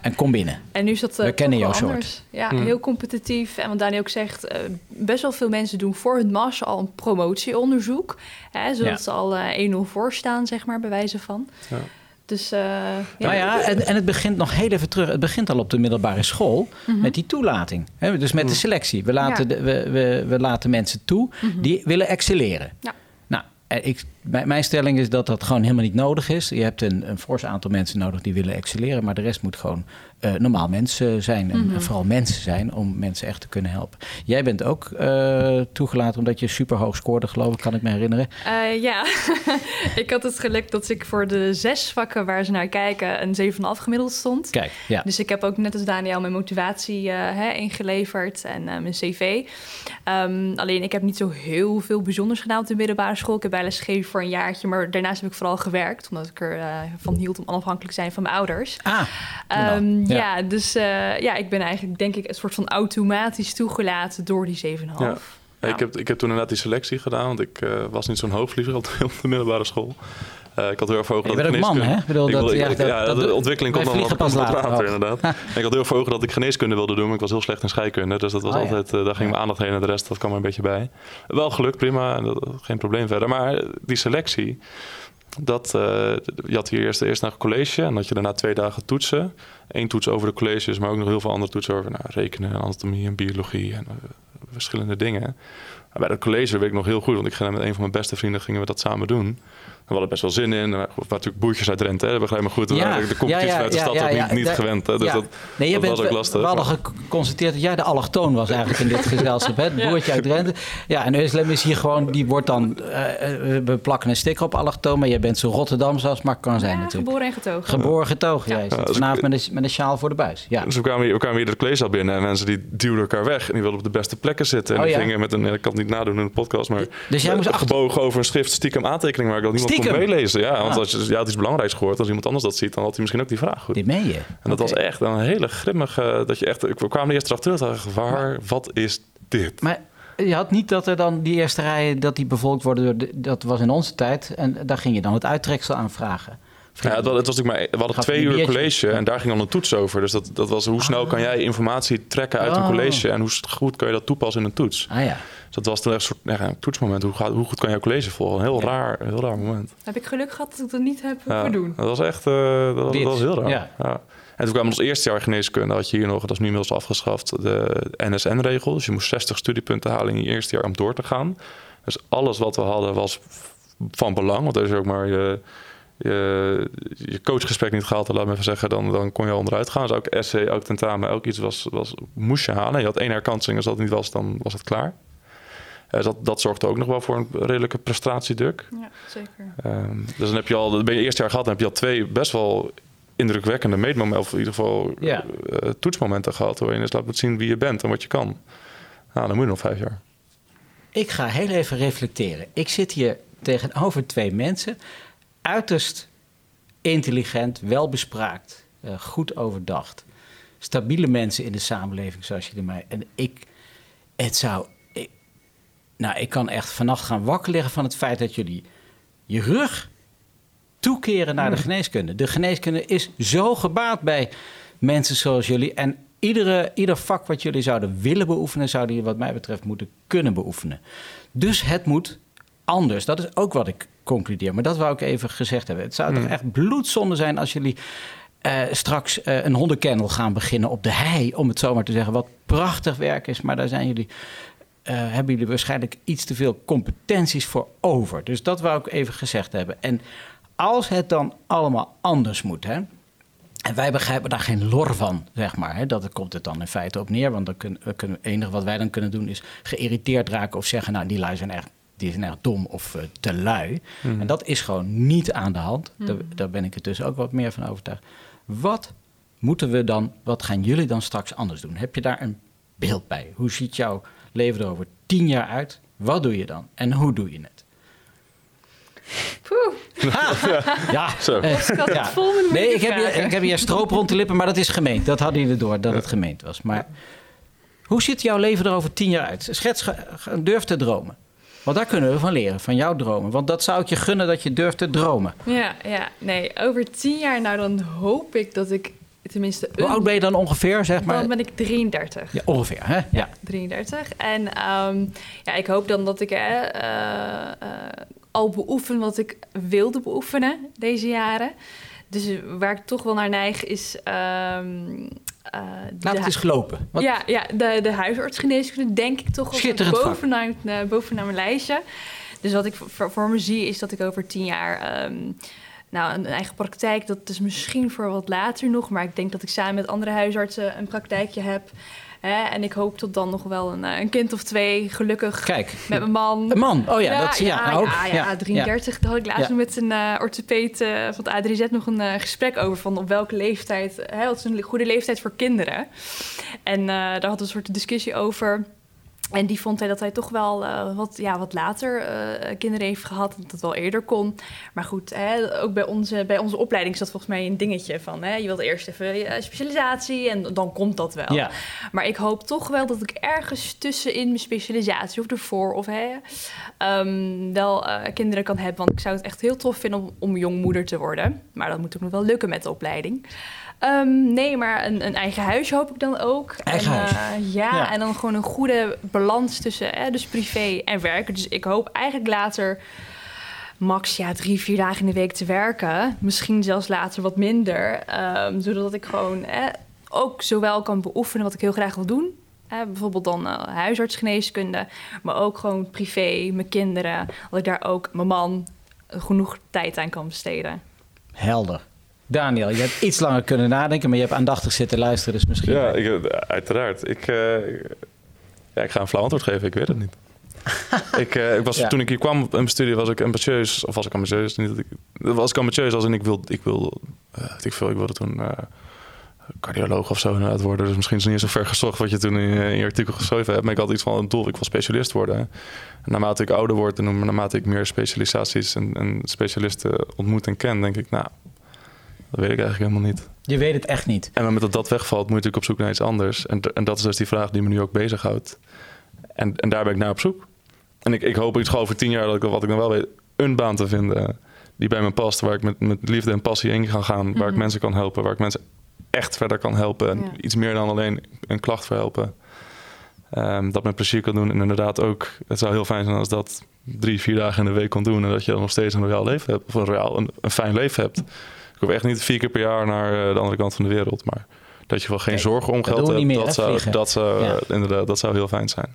En kom binnen. En nu is dat We kennen jouw soort. anders. Ja, Hmm. heel competitief. En wat Daniel ook zegt, eh, best wel veel mensen doen voor hun master al een promotieonderzoek. Hè, zodat Ja. ze al eh 1-0 voor staan, zeg maar, bij wijze van. Ja. Dus eh, Nou ja, en, en het begint nog heel even terug. Het begint al op de middelbare school met die toelating. Hè, dus met de selectie. We laten, Mhm. Ja. de, we, we, we laten mensen toe die willen excelleren. Ja. Nou, en ik, mijn, mijn stelling is dat dat gewoon helemaal niet nodig is. Je hebt een, een fors aantal mensen nodig die willen excelleren. Maar de rest moet gewoon eh, normaal mensen zijn. En, Mhm. en vooral mensen zijn om mensen echt te kunnen helpen. Jij bent ook eh, toegelaten omdat je super hoog scoorde, geloof ik, kan ik me herinneren. Eh, ja, ik had het geluk dat ik voor de zes vakken waar ze naar kijken een 7,5 gemiddeld stond. Kijk, ja. Dus ik heb ook net als Daniel mijn motivatie hè, ingeleverd en mijn cv. Ehm, alleen ik heb niet zo heel veel bijzonders gedaan op de middelbare school. Ik heb bij lesgegeven voor een jaartje, maar daarnaast heb ik vooral gewerkt. Omdat ik er eh, van hield om onafhankelijk te zijn van mijn ouders. Ah, Ehm, Ja. ja. dus eh, ja, ik ben eigenlijk denk ik een soort van automatisch toegelaten door die 7,5. Ja. Ja. Ik, heb, ik heb toen inderdaad die selectie gedaan, want ik eh, was niet zo'n hoofdvlieger de, op de middelbare school. Eh, ik had heel erg voor ogen dat ik man, geneeskunde- hè? Ik bedoel, Ik dat, wilde- ja, ik- dat, ja, dat- de ontwikkeling komt dan pas later. later, inderdaad. En ik had heel veel ogen dat ik geneeskunde wilde doen, maar ik was heel slecht in scheikunde. Dus dat was Oh, altijd, eh, daar ging mijn aandacht heen en de rest dat kwam er een beetje bij. Wel gelukt, prima, en dat, geen probleem verder. Maar die selectie, Dat, uh, je had hier eerst, eerst naar college en dat je daarna twee dagen toetsen. Eén toets over de colleges, maar ook nog heel veel andere toetsen over nou, rekenen, anatomie en biologie en uh, verschillende dingen. Bij dat college weet ik nog heel goed, want ik ging met een van mijn beste vrienden gingen we dat samen doen we hadden best wel zin in. We waren natuurlijk boertjes uit Drenthe, hè? dat begrijp me goed. de competitie ja, ja, uit de stad ook niet, niet gewend. Hè? Dus dat, nee, dat bent, was ook lastig. We hadden geconstateerd dat jij de allochtoon was eigenlijk in dit gezelschap. Hè? Het boertje uit Drenthe. Ja, en Euslem is hier gewoon, die wordt dan... Uh, we plakken een sticker op allochtoon, maar jij bent zo Rotterdam zoals maar kan zijn natuurlijk. geboren en getogen. Geboren getogen, ja. Dus vanavond met een, met een sjaal voor de buis. Ja. Dus we kwamen, hier, we kwamen hier de binnen en mensen die duwden elkaar weg. En die wilden op de beste plekken zitten. En oh, die gingen met een, ik kan het niet nadoen in de podcast, maar... Dus jij moest gebogen over een schrift stiekem aantekening maken dat niemand kon meelezen. Ja, want als je, had iets belangrijks gehoord, als iemand anders dat ziet, dan had hij misschien ook die vraag goed. Die meen je? En dat was echt een hele grimmige, dat je echt, we kwamen eerst erachter, dacht, waar, wat is dit? Maar je had niet dat er dan die eerste rijen, dat die bevolkt worden, door dat was in onze tijd, en daar ging je dan het uittreksel aan vragen. Ja, het was, het was natuurlijk maar, we hadden twee uur college en daar ging dan een toets over. Dus dat, dat was hoe snel kan jij informatie trekken uit een oh. college en hoe goed kan je dat toepassen in een toets. Ah ja. Dus dat was toen echt een soort ja, toetsmoment. Hoe, gaat, hoe goed kan je college volgen? Een heel, raar, heel raar moment. Heb ik geluk gehad dat ik dat niet heb ja, doen. Dat was echt uh, dat, dat, was heel raar. Ja. ja. En toen kwam ons eerste jaar geneeskunde, had je hier nog, dat is nu inmiddels afgeschaft, de NSN-regel. Dus je moest 60 studiepunten halen in je eerste jaar om door te gaan. Dus alles wat we hadden was van belang. Want er is ook maar je, je, je coachgesprek niet gehaald, laat me even zeggen, dan, dan kon je onderuit gaan. Dus ook essay, ook tentamen, ook iets was, was, moest je halen. Je had één herkansing, als dat niet was, dan was het klaar. Uh, dat, dat zorgde ook nog wel voor een redelijke prestatiedruk. Ja, zeker. Uh, dus dan heb je al, ben je eerste jaar gehad, dan heb je al twee best wel indrukwekkende meetmomenten, of in ieder geval ja. uh, toetsmomenten gehad, waarin je eens laat zien wie je bent en wat je kan. Nou, dan moet je nog vijf jaar. Ik ga heel even reflecteren. Ik zit hier tegenover twee mensen, uiterst intelligent, welbespraakt, uh, goed overdacht. Stabiele mensen in de samenleving, zoals je er mij. En ik, het zou nou, ik kan echt vannacht gaan wakker liggen van het feit dat jullie je rug toekeren naar de hmm. geneeskunde. De geneeskunde is zo gebaat bij mensen zoals jullie. En iedere, ieder vak wat jullie zouden willen beoefenen, zouden jullie wat mij betreft moeten kunnen beoefenen. Dus het moet anders. Dat is ook wat ik concludeer. Maar dat wou ik even gezegd hebben. Het zou toch hmm. echt bloedzonde zijn als jullie uh, straks uh, een hondenkennel gaan beginnen op de hei, om het zo maar te zeggen. Wat prachtig werk is, maar daar zijn jullie uh, hebben jullie waarschijnlijk iets te veel competenties voor over. Dus dat wou ik even gezegd hebben. En als het dan allemaal anders moet, hè, en wij begrijpen daar geen lor van, zeg maar. Hè, dat komt het dan in feite op neer. Want dan kunnen, we kunnen, het enige wat wij dan kunnen doen is geïrriteerd raken of zeggen: Nou, die lui zijn echt, die zijn echt dom of uh, te lui. Mhm. En dat is gewoon niet aan de hand. Daar, mhm. daar ben ik er dus ook wat meer van overtuigd. Wat moeten we dan, wat gaan jullie dan straks anders doen? Heb je daar een beeld bij? Hoe ziet jouw leven er over tien jaar uit. Wat doe je dan? En hoe doe je het? Poeh. ja, zo. Uh, ja. Nee, ik heb, hier, ik heb hier stroop rond de lippen, maar dat is gemeend. Dat hadden jullie door, dat het gemeend was. Maar hoe ziet jouw leven er over tien jaar uit? Schets, durf te dromen. Want daar kunnen we van leren, van jouw dromen. Want dat zou ik je gunnen dat je durft te dromen. Ja, ja, nee. Over tien jaar, nou dan hoop ik dat ik tenminste... Hoe oud ben je dan ongeveer, zeg maar? Dan ben ik 33. Ja, ongeveer, hè? Ja. ja 33. En um, ja, ik hoop dan dat ik uh, uh, al beoefen wat ik wilde beoefenen deze jaren. Dus waar ik toch wel naar neig is... Um, uh, Laat het eens gelopen. Wat? Ja, ja de, de huisartsgeneeskunde denk ik toch wel bovenaan, bovenaan mijn lijstje. Dus wat ik voor, voor, me zie is dat ik over tien jaar... Um, nou, een, eigen praktijk, dat is misschien voor wat later nog. Maar ik denk dat ik samen met andere huisartsen een praktijkje heb. Hè? En ik hoop tot dan nog wel een, eh, een kind of twee, gelukkig. Kijk. Met mijn man. Een man, oh ja, dat ja, ja, ook. Ja, ja, 33. Daar had ik laatst met een uh, orthopeet uh, van het A3Z nog een gesprek over. Van op welke leeftijd, hè, wat is een goede leeftijd voor kinderen. En daar hadden we een soort discussie over en die vond hij dat hij toch wel uh, wat, ja, wat later uh, kinderen heeft gehad, dat het wel eerder kon. Maar goed, hè, ook bij onze, bij onze opleiding is dat volgens mij een dingetje van... Hè, je wilt eerst even uh, specialisatie en dan komt dat wel. Ja. Maar ik hoop toch wel dat ik ergens tussenin mijn specialisatie of ervoor... of hè, um, wel kinderen kan hebben. Want ik zou het echt heel tof vinden om, om jongmoeder te worden. Maar dat moet ook nog wel lukken met de opleiding. Um, nee, maar een, een, eigen huis hoop ik dan ook. Eigen en, huis. Uh, ja, en dan gewoon een goede balans tussen uh, dus privé en werk. Dus ik hoop eigenlijk later max ja, drie, vier dagen in de week te werken. Misschien zelfs later wat minder. Ehm, zodat ik gewoon eh, ook zowel kan beoefenen wat ik heel graag wil doen. Eh, bijvoorbeeld dan uh, huisartsgeneeskunde, maar ook gewoon privé, mijn kinderen. Dat ik daar ook mijn man genoeg tijd aan kan besteden. Helder. Daniel, je hebt iets langer kunnen nadenken, maar je hebt aandachtig zitten luisteren, dus misschien... Ja, ik, uiteraard. Ik, uh, ja, ik ga een flauw antwoord geven, ik weet het niet. ik, uh, ik was, ja. Toen ik hier kwam in mijn studie was ik ambitieus, of was ik ambitieus? Niet dat ik, was ik ambitieus als in ik wil, ik wil, uh, ik, veel, ik wilde toen cardioloog of zo inderdaad worden. Dus misschien is het niet zo ver gezocht wat je toen in, in, je artikel geschreven hebt. Maar ik had iets van een doel, ik wil specialist worden. En naarmate ik ouder word en naarmate ik meer specialisaties en, en specialisten ontmoet en ken, denk ik, nou, dat weet ik eigenlijk helemaal niet. Je weet het echt niet. En met dat dat wegvalt, moet ik op zoek naar iets anders. En, en dat is dus die vraag die me nu ook bezighoudt. En, en daar ben ik naar op zoek. En ik, ik hoop iets over tien jaar dat ik, wat ik dan wel weet, een baan te vinden die bij me past. Waar ik met, met liefde en passie in kan gaan. Waar ik Mhm. mensen kan helpen. Waar ik mensen echt verder kan helpen. En Ja. iets meer dan alleen een klacht verhelpen. Ehm, dat met plezier kan doen. En inderdaad ook, het zou heel fijn zijn als dat drie, vier dagen in de week kan doen. En dat je dan nog steeds een reaal leven hebt. Of een, reaal, een, een fijn leven hebt. Ik hoef echt niet vier keer per jaar naar eh, de andere kant van de wereld. Maar dat je wel geen zorgen om geld hebt, meer, dat, hè, zou, dat, zou, Ja. eh, inderdaad, dat zou heel fijn zijn.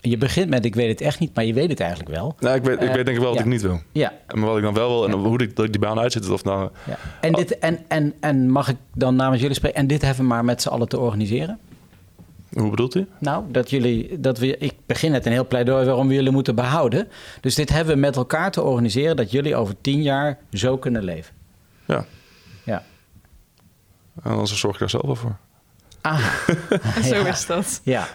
Je begint met ik weet het echt niet, maar je weet het eigenlijk wel. Nou, ik weet, ik Eh, weet denk ik wel wat ja. ik niet wil. Ja, Maar wat ik dan wel wil en hoe die, dat ik die baan uitzit. Of nou, ja. En, dit, en, en, en mag ik dan namens jullie spreken? En dit hebben we maar met z'n allen te organiseren? hoe bedoelt u? Nou, dat jullie, dat we, ik begin net een heel pleidooi waarom we jullie moeten behouden. Dus dit hebben we met elkaar te organiseren dat jullie over tien jaar zo kunnen leven. Ja. Ja. En dan zorg ik daar zelf wel voor. Ah, Zo Ja. is dat. ja.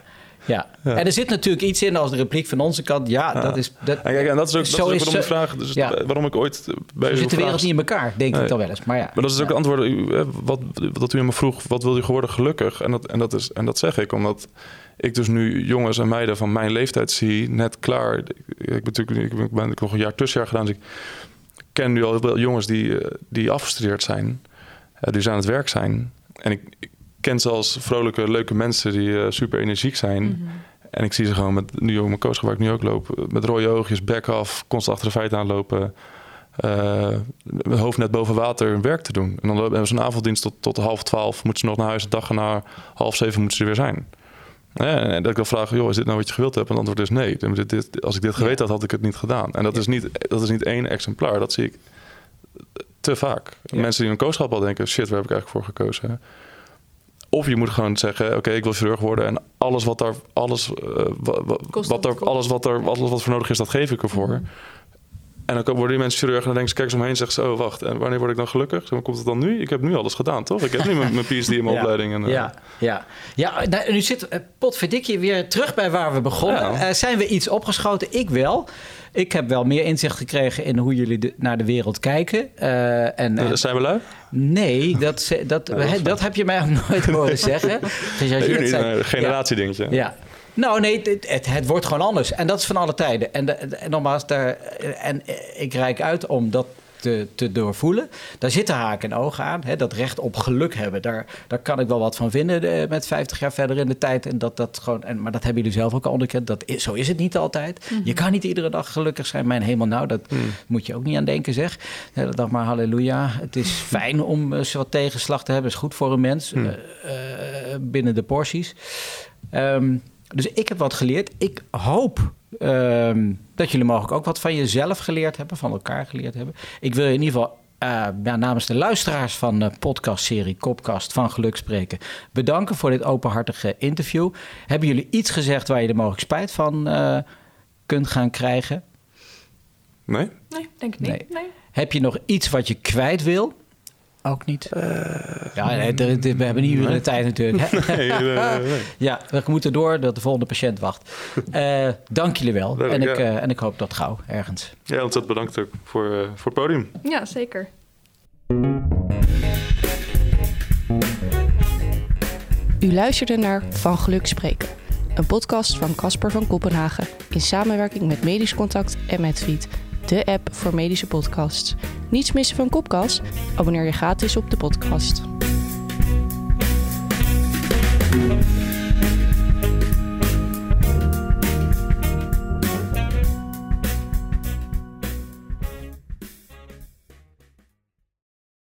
Ja. en er zit natuurlijk iets in als de repliek van onze kant. Ja, dat is. Dat, En, kijk, en dat is ook, dat Zo is ook waarom de vraag, dus ja. waarom ik ooit bij zo zo'n zit de vraag- wereld niet in elkaar, denk Nee. ik dan wel eens. Maar ja. Maar dat is ook het antwoord. Wat, wat u me vroeg, wat wil je geworden gelukkig? En dat, en, dat is, en dat zeg ik omdat ik dus nu jongens en meiden van mijn leeftijd zie, net klaar. Ik, ik, ben natuurlijk, ik ben, ik ben nog een jaar tussenjaar gedaan, dus ik ken nu al heel veel jongens die, eh, die afgestudeerd zijn, eh, die aan het werk zijn. En ik, ik ken zelfs vrolijke, leuke mensen die eh, super energiek zijn. Mhm. En ik zie ze gewoon met nu ook mijn coach waar ik nu ook loop, met rode oogjes, bek af, constant achter de feiten aanlopen. met hoofd net boven water hun werk te doen. En dan hebben ze een avonddienst tot, tot half twaalf. Moeten ze nog naar huis. De dag na half zeven moeten ze er weer zijn. En dat ik dan vraag, joh, is dit nou wat je gewild hebt? En het antwoord is nee. Dit, dit- als ik dit geweten had, had ik het niet gedaan. En dat, is, niet, dat is niet één exemplaar. Dat zie ik te vaak. Mensen die een coachschap al denken, shit, waar heb ik eigenlijk voor gekozen? Of je moet gewoon zeggen, oké, ik wil chirurg worden en alles wat daar, alles, eh, wat, wat er, alles wat er, alles wat voor nodig is, dat geef ik ervoor. Mhm. En dan worden die mensen chirurg en dan denken ze, kijk ze omheen en zeggen ze, oh wacht, en wanneer word ik dan gelukkig? Zeg maar, komt het dan nu? Ik heb nu alles gedaan, toch? Ik heb nu mijn, mijn PhD in mijn Ja. opleiding. En, eh, Ja, ja. ja nou, nu zit uh, potverdikkie weer terug bij waar we begonnen. Ja. Eh, zijn we iets opgeschoten? Ik wel. Ik heb wel meer inzicht gekregen in hoe jullie de- naar de wereld kijken. Eh, en, eh, en- zijn we lui? nee, dat, dat, dat heb je mij ook nooit horen zeggen. Dus als je niet, zei- een generatiedingetje. ja. Nou, nee, het, het, het wordt gewoon anders. En dat is van alle tijden. En, de, en nogmaals, daar, en ik reik uit om dat te, te doorvoelen. Daar zitten haken en ogen aan. Hè, dat recht op geluk hebben. Daar, daar kan ik wel wat van vinden eh, met 50 jaar verder in de tijd. En dat, dat gewoon, en, maar dat hebben jullie zelf ook al onderkend. Dat is, zo is het niet altijd. Je kan niet iedere dag gelukkig zijn. Mijn hemel, nou, dat moet je ook niet aan denken, zeg. Hele dag maar halleluja. Het is fijn om eens wat tegenslag te hebben. is goed voor een mens. Eh, eh, binnen de porties. Ehm, dus ik heb wat geleerd. Ik hoop ehm, dat jullie mogelijk ook wat van jezelf geleerd hebben, van elkaar geleerd hebben. Ik wil je in ieder geval eh, ja, namens de luisteraars van de podcastserie Kopkast van Geluk Spreken bedanken voor dit openhartige interview. Hebben jullie iets gezegd waar je er mogelijk spijt van eh, kunt gaan krijgen? Nee? Nee, denk ik niet. Nee. Nee. Heb je nog iets wat je kwijt wil? Ook niet. ja, nee, er- er- we hebben niet uren de tijd natuurlijk. Hè? Nee, eh, nee. Ja, we moeten door dat de volgende patiënt wacht. Eh, dank jullie wel. Leuk, en, ik, ja. eh, en ik hoop dat gauw ergens. Ja, ontzettend bedankt ook voor, eh, voor het podium. Ja, zeker. U luisterde naar Van Geluk Spreken, een podcast van Casper van Kopenhagen in samenwerking met Medisch Contact en Medfeed, de app voor medische podcasts. Niets missen van Kopkast? Abonneer je gratis op de podcast.